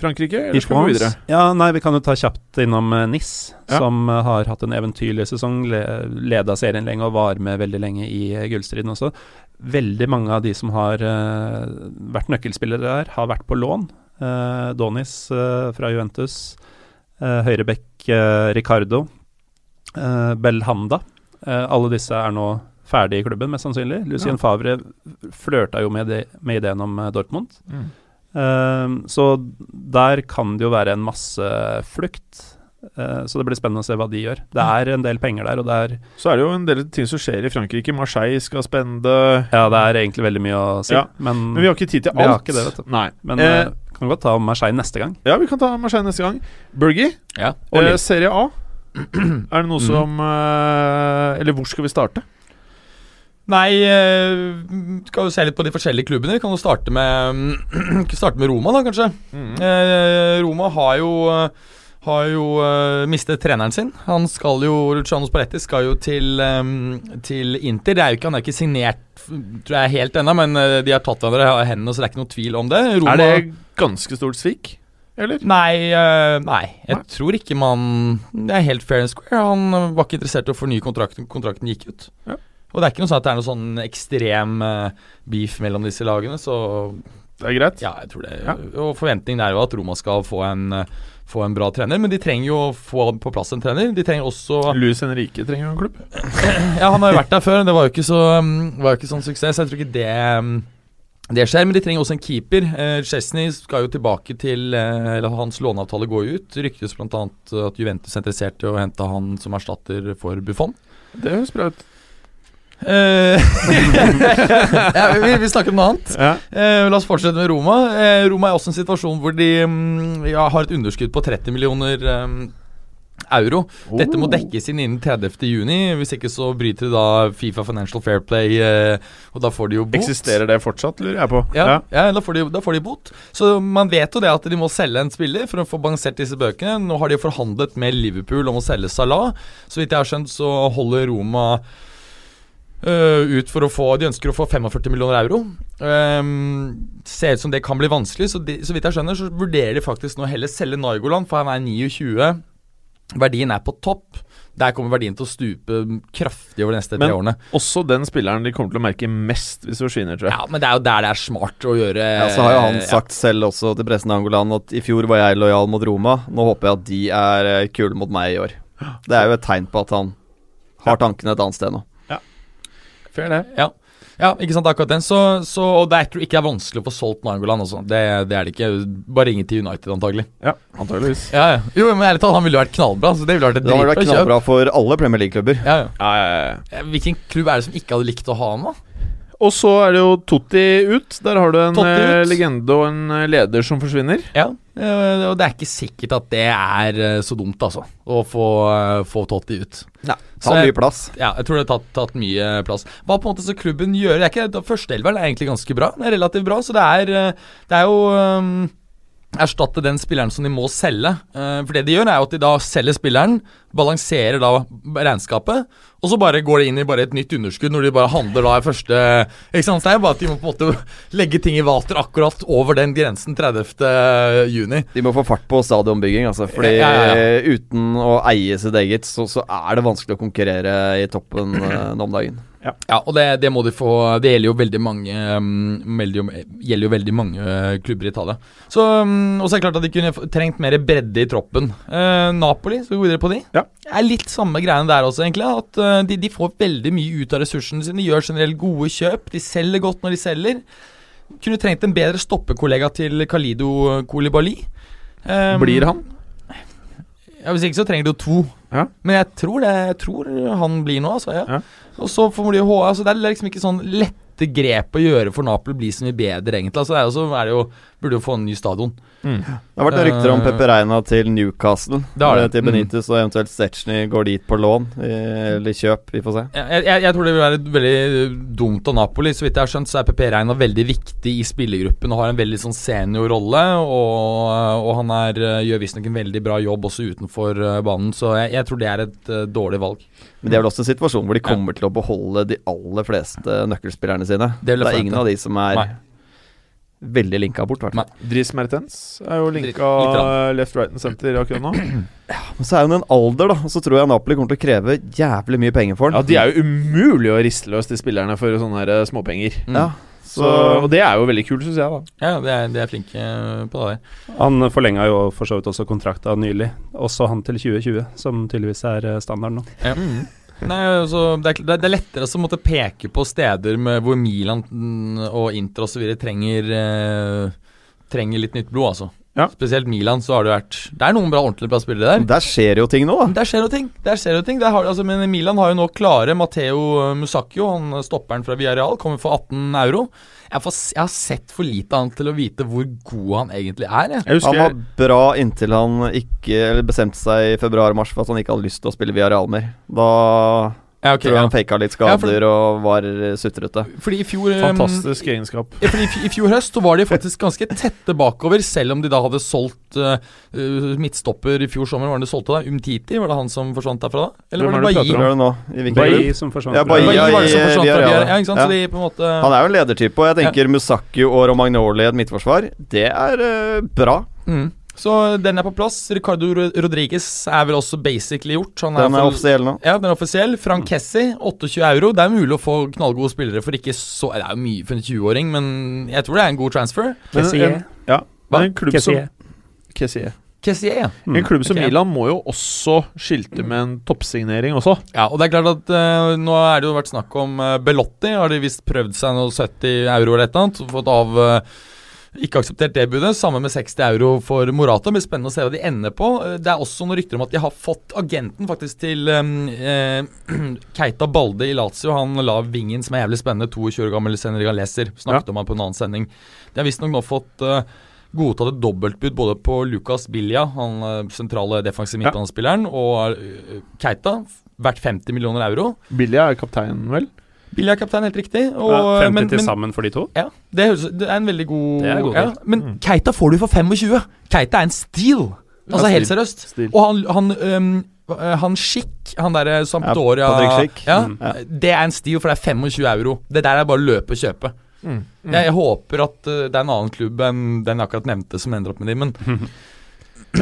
Frankrike? Eller skal vi videre? Ja, nei, vi kan jo ta kjapt innom eh, NIS, Ja. som eh, har hatt en eventyrlig sesong. Le leda serien lenge og var med veldig lenge i eh, gullstriden også. Veldig mange av de som har eh, vært nøkkelspillere der, har vært på lån. Eh, Donis eh, fra Juventus, høyrebekk eh, Ricardo, eh, Belhanda. Eh, alle disse er nå ferdig i klubben, mest sannsynlig. Lucien Ja. Favre flørta jo med, det, med ideen om eh, Dortmund. Mm. Ehm, så der kan det jo være en masse flukt. Eh, så det blir spennende å se hva de gjør. Det er en del penger der, og det er, Så er det jo en del ting som skjer i Frankrike. Marseille skal spende ja, det er egentlig veldig mye å si. Ja, Men, Men vi har ikke tid til Vi har alt. ikke det, vet du. Nei. men eh, eh, kan godt ta Marseille neste gang. ja, vi kan ta Marseille neste gang. Bergie, Ja. eh, Serie A. er det noe Mhm. som eh, Eller hvor skal vi starte? Nei, eh, skal jo se litt på de forskjellige klubbene. Vi kan jo starte med Starte med Roma, da, kanskje. Mm. Eh, Roma har jo har jo uh, mistet treneren sin. Han skal jo Luciano Spalletti skal jo til, um, til Inter. Det er jo ikke, han er ikke signert tror jeg helt ennå, men de har tatt hverandre i hendene, så det er ikke noe tvil om det. Roma, Er det ganske stort svik, eller? Nei, uh, nei, jeg Nei. tror ikke man Det er helt fair and square. Han var ikke interessert i å fornye kontrakten. Kontrakten gikk ut. Ja. Og det er ikke noe sånn at det er noe sånn ekstrem uh, beef mellom disse lagene, så Det er greit? ja, jeg tror det. Ja. Og forventningen er jo at Roma skal få en, uh, få en bra trener, men de trenger jo å få på plass en trener. De trenger også Luis Henrique trenger jo en klubb. Ja, han har jo vært der før, det var jo ikke, så, um, var jo ikke sånn suksess, jeg tror ikke det um, det skjer, men de trenger også en keeper. Eh, Chesney skal jo tilbake til eh, Eller hans låneavtale går jo ut. Ryktes bl.a. at Juventus er interessert i å hente han som erstatter for Buffon. Det høres bra ut. Eh, ja, vi, vi snakker om noe annet. Ja. Eh, la oss fortsette med Roma. Eh, Roma er også en situasjon hvor de mm, ja, har et underskudd på 30 millioner eh, euro. Dette må dekkes inn innen 30. juni. Hvis ikke så bryter de da Fifa Financial Fair Play, eh, og da får de jo bot. Eksisterer det fortsatt, lurer jeg på? Ja, ja. da, får de, da får de bot. Så man vet jo det at de må selge en spiller for å få balansert disse bøkene. Nå har de forhandlet med Liverpool om å selge Salah. Så vidt jeg har skjønt, så holder Roma Uh, ut for å få De ønsker å få 45 millioner euro. Um, ser ut som det kan bli vanskelig, så, de, så vidt jeg skjønner, så vurderer de faktisk nå heller selge Nargoland, for han er 29. Verdien er på topp. Der kommer verdien til å stupe kraftig over de neste Men- tre årene. Men Også den spilleren de kommer til å merke mest hvis forsvinner, tror jeg. Ja, Men det er jo der det er smart å gjøre Ja, så har jo han ja. sagt selv også til pressen i Angolan at i fjor var jeg lojal mot Roma. Nå håper jeg at de er eh, kule mot meg i år. Det er jo et tegn på at han har tankene et annet sted nå. Ja. Fair det. Ja. Ja, ikke sant, akkurat den. Så, så, og det er, tror ikke det er vanskelig å få solgt Nangoland også. Det, det er det ikke. Bare ringe til United, antagelig. Ja, antageligvis. Ja, ja. Jo, men ærlig talt, han ville vært knallbra. Så det ville vært et Det vært dritbra kjøp. knallbra for alle Premier League-klubber. Ja, ja. Ja, ja, ja. Ja, Hvilken klubb er det som ikke hadde likt å ha han, da? Og så er det jo Totti ut. Der har du en eh, legende og en eh, leder som forsvinner. Ja, og det er ikke sikkert at det er eh, så dumt, altså. Å få, eh, få Totti ut. Ta Så jeg- mye plass. Ja, jeg tror det har tatt, tatt mye plass. Hva på en måte skal klubben gjøre? Det er ikke, Førsteelveren er egentlig ganske bra. Det er relativt bra, så det er, eh, det er jo um, Erstatte den spilleren som de må selge. Uh, for det de gjør, er jo at de da selger spilleren, balanserer da regnskapet, og så bare går det inn i bare et nytt underskudd når de bare handler da i første Ikke sant? Så det er bare at de må på en måte legge ting i vater akkurat over den grensen 30. juni. De må få fart på stadionbygging, altså. Fordi Ja, ja, uten å eie sitt eget, så, så er det vanskelig å konkurrere i toppen eh, nå om dagen. Ja, og det, det må de få Det gjelder jo veldig mange um, veldig, gjelder jo veldig mange uh, klubber i Italia. Så, um, og så er det klart at de kunne trengt mer bredde i troppen. Uh, Napoli, skal vi gå videre på de? Ja. Er litt samme greiene der også, egentlig. At uh, de, de får veldig mye ut av ressursene sine. De gjør generelt gode kjøp. De selger godt når de selger. Kunne trengt en bedre stoppekollega til Kalido Koulibaly. Um, Blir han? Ja, Hvis ikke så trenger du to. Ja. Men jeg tror det Jeg tror han blir nå, altså. Ja. Ja. Og så får de jo altså, Det er liksom ikke sånn lette grep å gjøre for Napoli bli så mye bedre, egentlig. Altså, det er jo er det jo Burde jo få en ny stadion. Det har vært noen rykter om Eh, Pepe Reina til Newcastle. Det har det. eh, Til Benitez og eventuelt Stetchny går dit på lån eller kjøp. Vi får se. Jeg, jeg, jeg tror det vil være veldig dumt av Napoli. Så vidt jeg har skjønt, så er Pepe Reina veldig viktig i spillergruppen og har en veldig sånn seniorrolle. Og, og han er, eh, gjør visstnok en veldig bra jobb også utenfor eh, banen, så jeg, jeg tror det er et uh, dårlig valg. Men det er vel også en situasjon hvor de kommer til å beholde de aller fleste nøkkelspillerne sine. Det Det er ingen av de som er Nei. Veldig linka bort, i hvert. Dries Mertens er jo linka left, right and center akkurat nå. Men så er hun en alder, da, og så tror jeg Napoli kommer til å kreve jævlig mye penger for den. Ja, De er jo umulig å riste løs, de spillerne, for sånne her eh, småpenger. Mm. Ja, Så, og det er jo veldig kult, syns jeg. da Ja, de er, de er flinke eh, på det. Han forlenga jo for så vidt også kontrakta nylig, også han til 2020, som tydeligvis er eh, standarden nå. Ja. Nei, altså, det, er, det er- er lettere å måtte peke på steder med, hvor Milan og Inter osv. trenger eh, Trenger litt nytt blod, altså. Ja. Spesielt Milan, så har det vært Det er noen bra, ordentlig bra spillere der. Der skjer jo ting nå, da. Der skjer jo ting. Der skjer jo ting Der har, altså, Men Milan har jo nå klare Matteo Musacchio, han stopperen fra Villarreal, kommer for 18 euro. Jeg, får, jeg har sett for lite av han til å vite hvor god han egentlig er. Jeg. Jeg Han var bra inntil han ikke Eller bestemte seg i februar-mars for at han ikke hadde lyst til å spille via Real mer. Da Ja, okay, Tror ja. han faka litt Ja, skader for- og var sutrete. Fordi i fjor um, Fantastisk egenskap. Ja, fordi i I fjor høst så var de faktisk ganske tette bakover, selv om de da hadde solgt uh, midtstopper i fjor sommer. Var det de solgte da? Umtiti, var det han som forsvant derfra da? Eller Hvem var det Bailly? prater Hvor det nå? I? Bailly som forsvant. Ja, Bailly, Bailly ja, var det som forsvant fra Ja, ikke sant? ja. Så de på en måte Han er jo en ledertype, og jeg tenker Musaku og Romagnoli i et midtforsvar. Det er uh, bra. mm. Så den er på plass. Ricardo Rodriguez er vel også basically gjort. Han Den er for- offisiell nå. Ja, den er offisiell. Frank Kessi, 28 euro. Det er mulig å få knallgode spillere for ikke så Det er jo mye for en 20-åring, men jeg tror det er en god transfer. Kessier. ja, Hva? men en klubb som Kessier. Kessier. Kessier. Mm. En klubb som okay. Milan må jo også skilte med en toppsignering også. Ja, og det er klart at uh, nå er det jo vært snakk om uh, Belotti. Har de visst prøvd seg noe 70 euro eller et eller annet. Fått av eh, Ikke akseptert det budet. Samme med 60 euro for Morata. Det blir spennende å se hva de ender på. Eh, Det er også noen rykter om at de har fått agenten faktisk til um, eh, Keita Balde i Lazio. Han la vingen som er jævlig spennende. 22 år gammel Senriga Snakket Snakket om han på en annen sending. De har visstnok nå fått uh, godtatt et dobbeltbud både på Lucas Bilja, han eh, sentrale defensive Ja. midtbanespilleren, og eh, Keita. Verdt 50 millioner euro. Bilja er kapteinen, vel? Bilja er kaptein, helt riktig. Og, Ja, 50 men, til men, sammen for de to? ja, det, høres, det er en veldig god god ja, Men Men Keita får du for 25. Keita er en steal. Altså Ja, helt seriøst. Stil. Og han, han, øh, han Schick, han derre Sampdoria Patrick Ja, Mm. Ja. Det er en stil, for det er 25 euro. Det der er bare å løpe og kjøpe. Mm. Jeg, jeg håper at øh, det er en annen klubb enn den jeg akkurat nevnte, som ender opp med de, men Men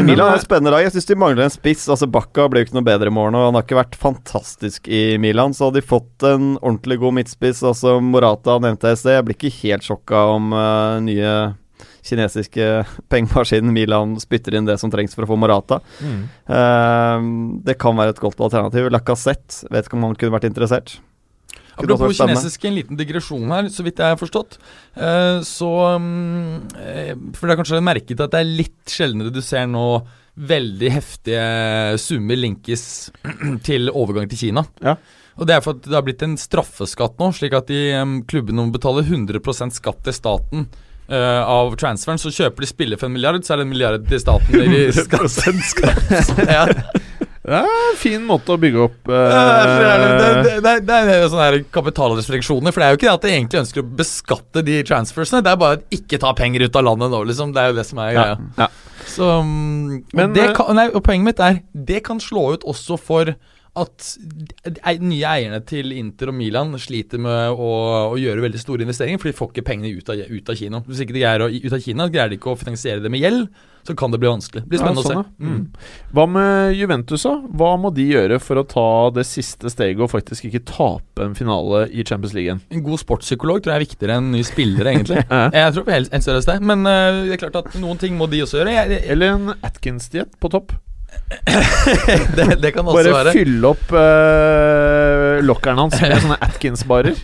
Milan er et spennende lag. Jeg syns de mangler en spiss. Altså Bakka blir jo ikke noe bedre i morgen, og han har ikke vært fantastisk i Milan. Så hadde de fått en ordentlig god midtspiss, altså Morata nevnte jeg i sted. Jeg blir ikke helt sjokka om uh, nye kinesiske pengemaskinen Milan spytter inn det som trengs for å få Morata. Mm. Uh, det kan være et godt alternativ. Lacassette, vet ikke om han kunne vært interessert. Apropos kinesisk, en liten digresjon her, så vidt jeg har forstått. Eh, så mm, eh, For det er kanskje merket at det er litt sjeldnere du ser nå veldig heftige summer linkes til overgang til Kina. Ja. Og det er for at det har blitt en straffeskatt nå, slik at de em, klubbene må betale 100% skatt til staten. Uh, av transferen, så kjøper de spiller for en milliard, så er det en milliard til staten i skatt. ja. Det er en fin måte å bygge opp uh, det, det, det, det er sånne her kapitalrestriksjoner. For det er jo ikke det at de egentlig ønsker å beskatte de transfersene. Det er bare at ikke ta penger ut av landet nå, liksom. Det er jo det som er greia. ja. Så mm, Men, det eh, kan, nei, Poenget mitt er det kan slå ut også for at de nye eierne til Inter og Milan sliter med å, å gjøre veldig store investeringer, for de får ikke pengene ut av, ut av Kina. Hvis ikke de greier å, ut av Kina, greier de ikke å finansiere det med gjeld, så kan det bli vanskelig. Det blir spennende Ja, sånn, å se. Mm. Hva med Juventus, da? Hva må de gjøre for å ta det siste steget og faktisk ikke tape en finale i Champions League? En god sportspsykolog tror jeg er viktigere enn ny spillere, egentlig. Ja. Jeg tror helt, helst, seriøst det. Men uh, det er klart at noen ting må de også gjøre. Jeg, jeg, Eller en Atkins-diett på topp? det, det kan også Bare være. fylle opp uh, lokkeren hans med sånne Atkins-barer.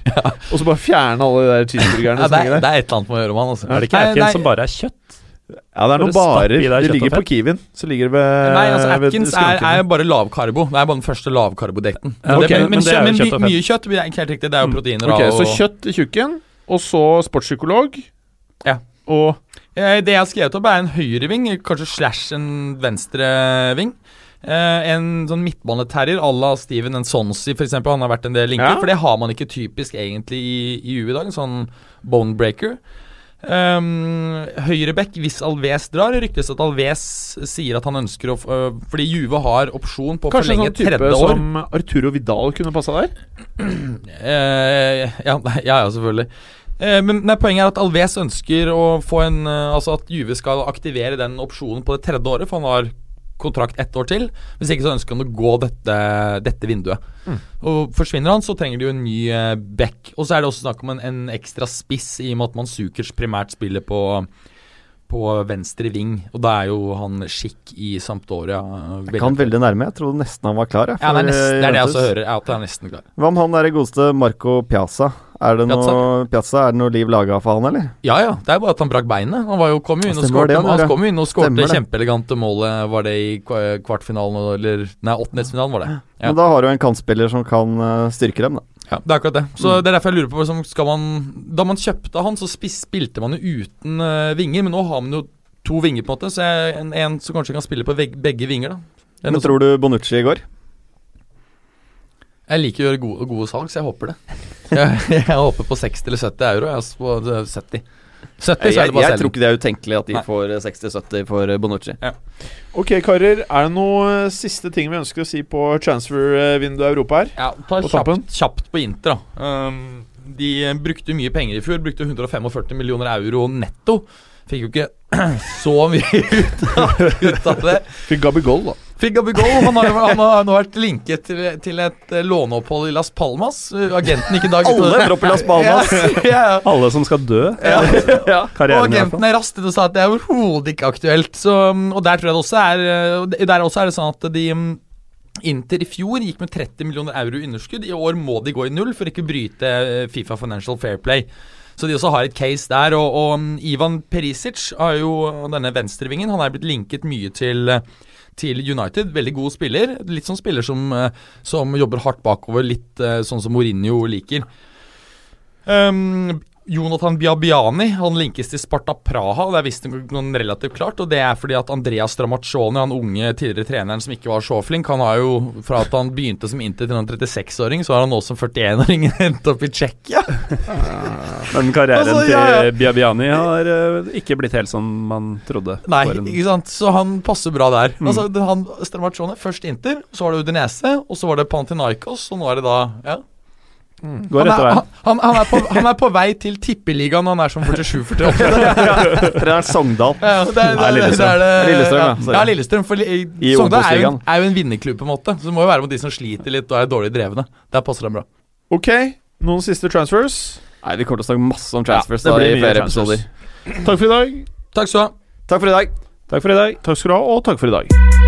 Og så bare fjerne alle de der cheeseburgerne Ja, det, er, det er et eller annet med å gjøre med han. Altså. Er det ikke Nei, Atkins nei, som bare er kjøtt? Ja, det er noen barer. Det ligger på Kiwien. Så ligger det ved Nei, altså ved Atkins er, jo er bare lavkarbo. Det er bare den første lavkarbodekten. Ja, Men ok, det- men, men men, kjøtt og fett. mye kjøtt det er ikke helt riktig. Det er jo Mm. proteiner. Ok, da, Så kjøtt i tjukken, og så sportspsykolog. Ja. Og Eh, Det jeg har skrevet opp, er en høyreving, kanskje slash en venstreving. Uh, en sånn midtbaneterrier à la Steven Nsonsi, f.eks. Han har vært en del linker. Ja. For det har man ikke typisk egentlig i, i U i dag. En sånn bonebreaker. Um, Høyrebekk hvis Alves drar. Ryktes at Alves sier at han ønsker å øh, Fordi Juve har opsjon på å kanskje en forlenge sånn type tredje år. som Arturo Vidal kunne passa der? Uh, ja, ja, selvfølgelig. Eh, men nei, poenget er at Alves ønsker å få en eh, Altså at Juve skal aktivere den opsjonen på det tredje året, for han har kontrakt ett år til. Hvis ikke så ønsker han å gå dette, dette vinduet. Mm. Og Forsvinner han, så trenger de jo en ny eh, back. Og så er det også snakk om en, en ekstra spiss, i og med at Mansukers primært spiller på på venstre ving, og da er jo han skikk i Sampdoria eh, Jeg Kan veldig nærme. Jeg trodde nesten han var klar. jeg, Ja, det er, nesten, det er det jeg også hører. At han er nesten klar. Hva om han der godeste Marco Piazza? Er det Piazza? noe Piazza, er det noe liv laga for han, eller? Ja ja, det er bare at han brakk beinet. Han var jo, kom jo inn og skårte det, han kom jo inn og skårte kjempeelegante målet. Var det i kvartfinalen eller Nei, åttendelsfinalen var det. Ja. Men da har du en kantspiller som kan eh, styrke dem, da. Ja, det er akkurat det. Så Mm. det er derfor jeg lurer på liksom, skal man, Da man kjøpte han, så spilte man jo uten uh, vinger, men nå har man jo to vinger, på en måte. Så jeg, en, en som kanskje kan spille på veg, begge vinger, da. Men tror du Bonucci i går? Jeg liker å gjøre gode, gode salg, så jeg håper det. Jeg, jeg håper på 60 eller 70 euro. Jeg er på 70. 70 så er Jeg, det jeg, tror ikke det er utenkelig at de Nei. får eh, 60-70 for Bonucci. Bonucci. Ok, karer. Er det noe eh, siste ting vi ønsker å si på transfer-vinduet i Europa her? Ja, ta På kjapt, kjapt på Inter, da. Um, de brukte mye penger i fjor. Brukte 145 millioner euro netto. Fikk jo ikke så mye ut av, ut av det. Fikk Gabigol, da. Fikk Bugol Han har, han har nå vært linket til, til et eh, låneopphold i Las Palmas. Uh, Agenten gikk i dag Alle dropper Las Palmas. Ja, ja, ja. Alle som skal dø. Ja. ja. Og Karrieren fall. agenten er rastet og sa at det er overhodet ikke aktuelt. Så, um, og der tror jeg det også er og det- Der også er det sånn at de um, Inter i fjor gikk med 30 millioner euro i underskudd. I år må de gå i null for ikke å bryte Fifa Financial Fair Play. Så de også har et case der. Og, og um, Ivan Perisic har jo denne venstrevingen. Han er blitt linket mye til til United. Veldig god spiller. Litt sånn spiller som, uh, som jobber hardt bakover. Litt uh, sånn som Mourinho liker. Um, Jonathan Biabiani han linkes til Sparta Praha. og Det er visstnok noen relativt klart. og Det er fordi at Andreas Dramaccioni, han unge tidligere treneren som ikke var så flink Han har jo, fra at han begynte som Inter til han 36-åring, så har han nå som 41-åring endt opp i Tsjekkia. Men karrieren Altså, ja, ja. til Biabiani har uh, ikke blitt helt som man trodde. Nei, en- ikke sant? Så han passer bra der. Altså, han, Stramaccioni, Først Inter, så var det Udinese, og så var det Pantinaikos, og nå er det da ja. Går han, er, han, han, er på, han er på vei til tippeligaen når han er som 47-48. Treneren Sogndal. Ja, det er, det er, det er Lillestrøm, ja. ja. Lillestrøm. For I Sogndal er, jo er jo en vinnerklubb, på en måte. Så det må jo være mot de som sliter litt og er dårlig drevne. Der passer han bra. Ok, noen siste transfers? Nei, Vi kommer til å snakke masse om transfers det da, blir i flere transfers. episoder. Takk for i dag. Takk skal du ha. Takk for i dag. Takk for i dag. Takk skal du ha, og takk for i dag.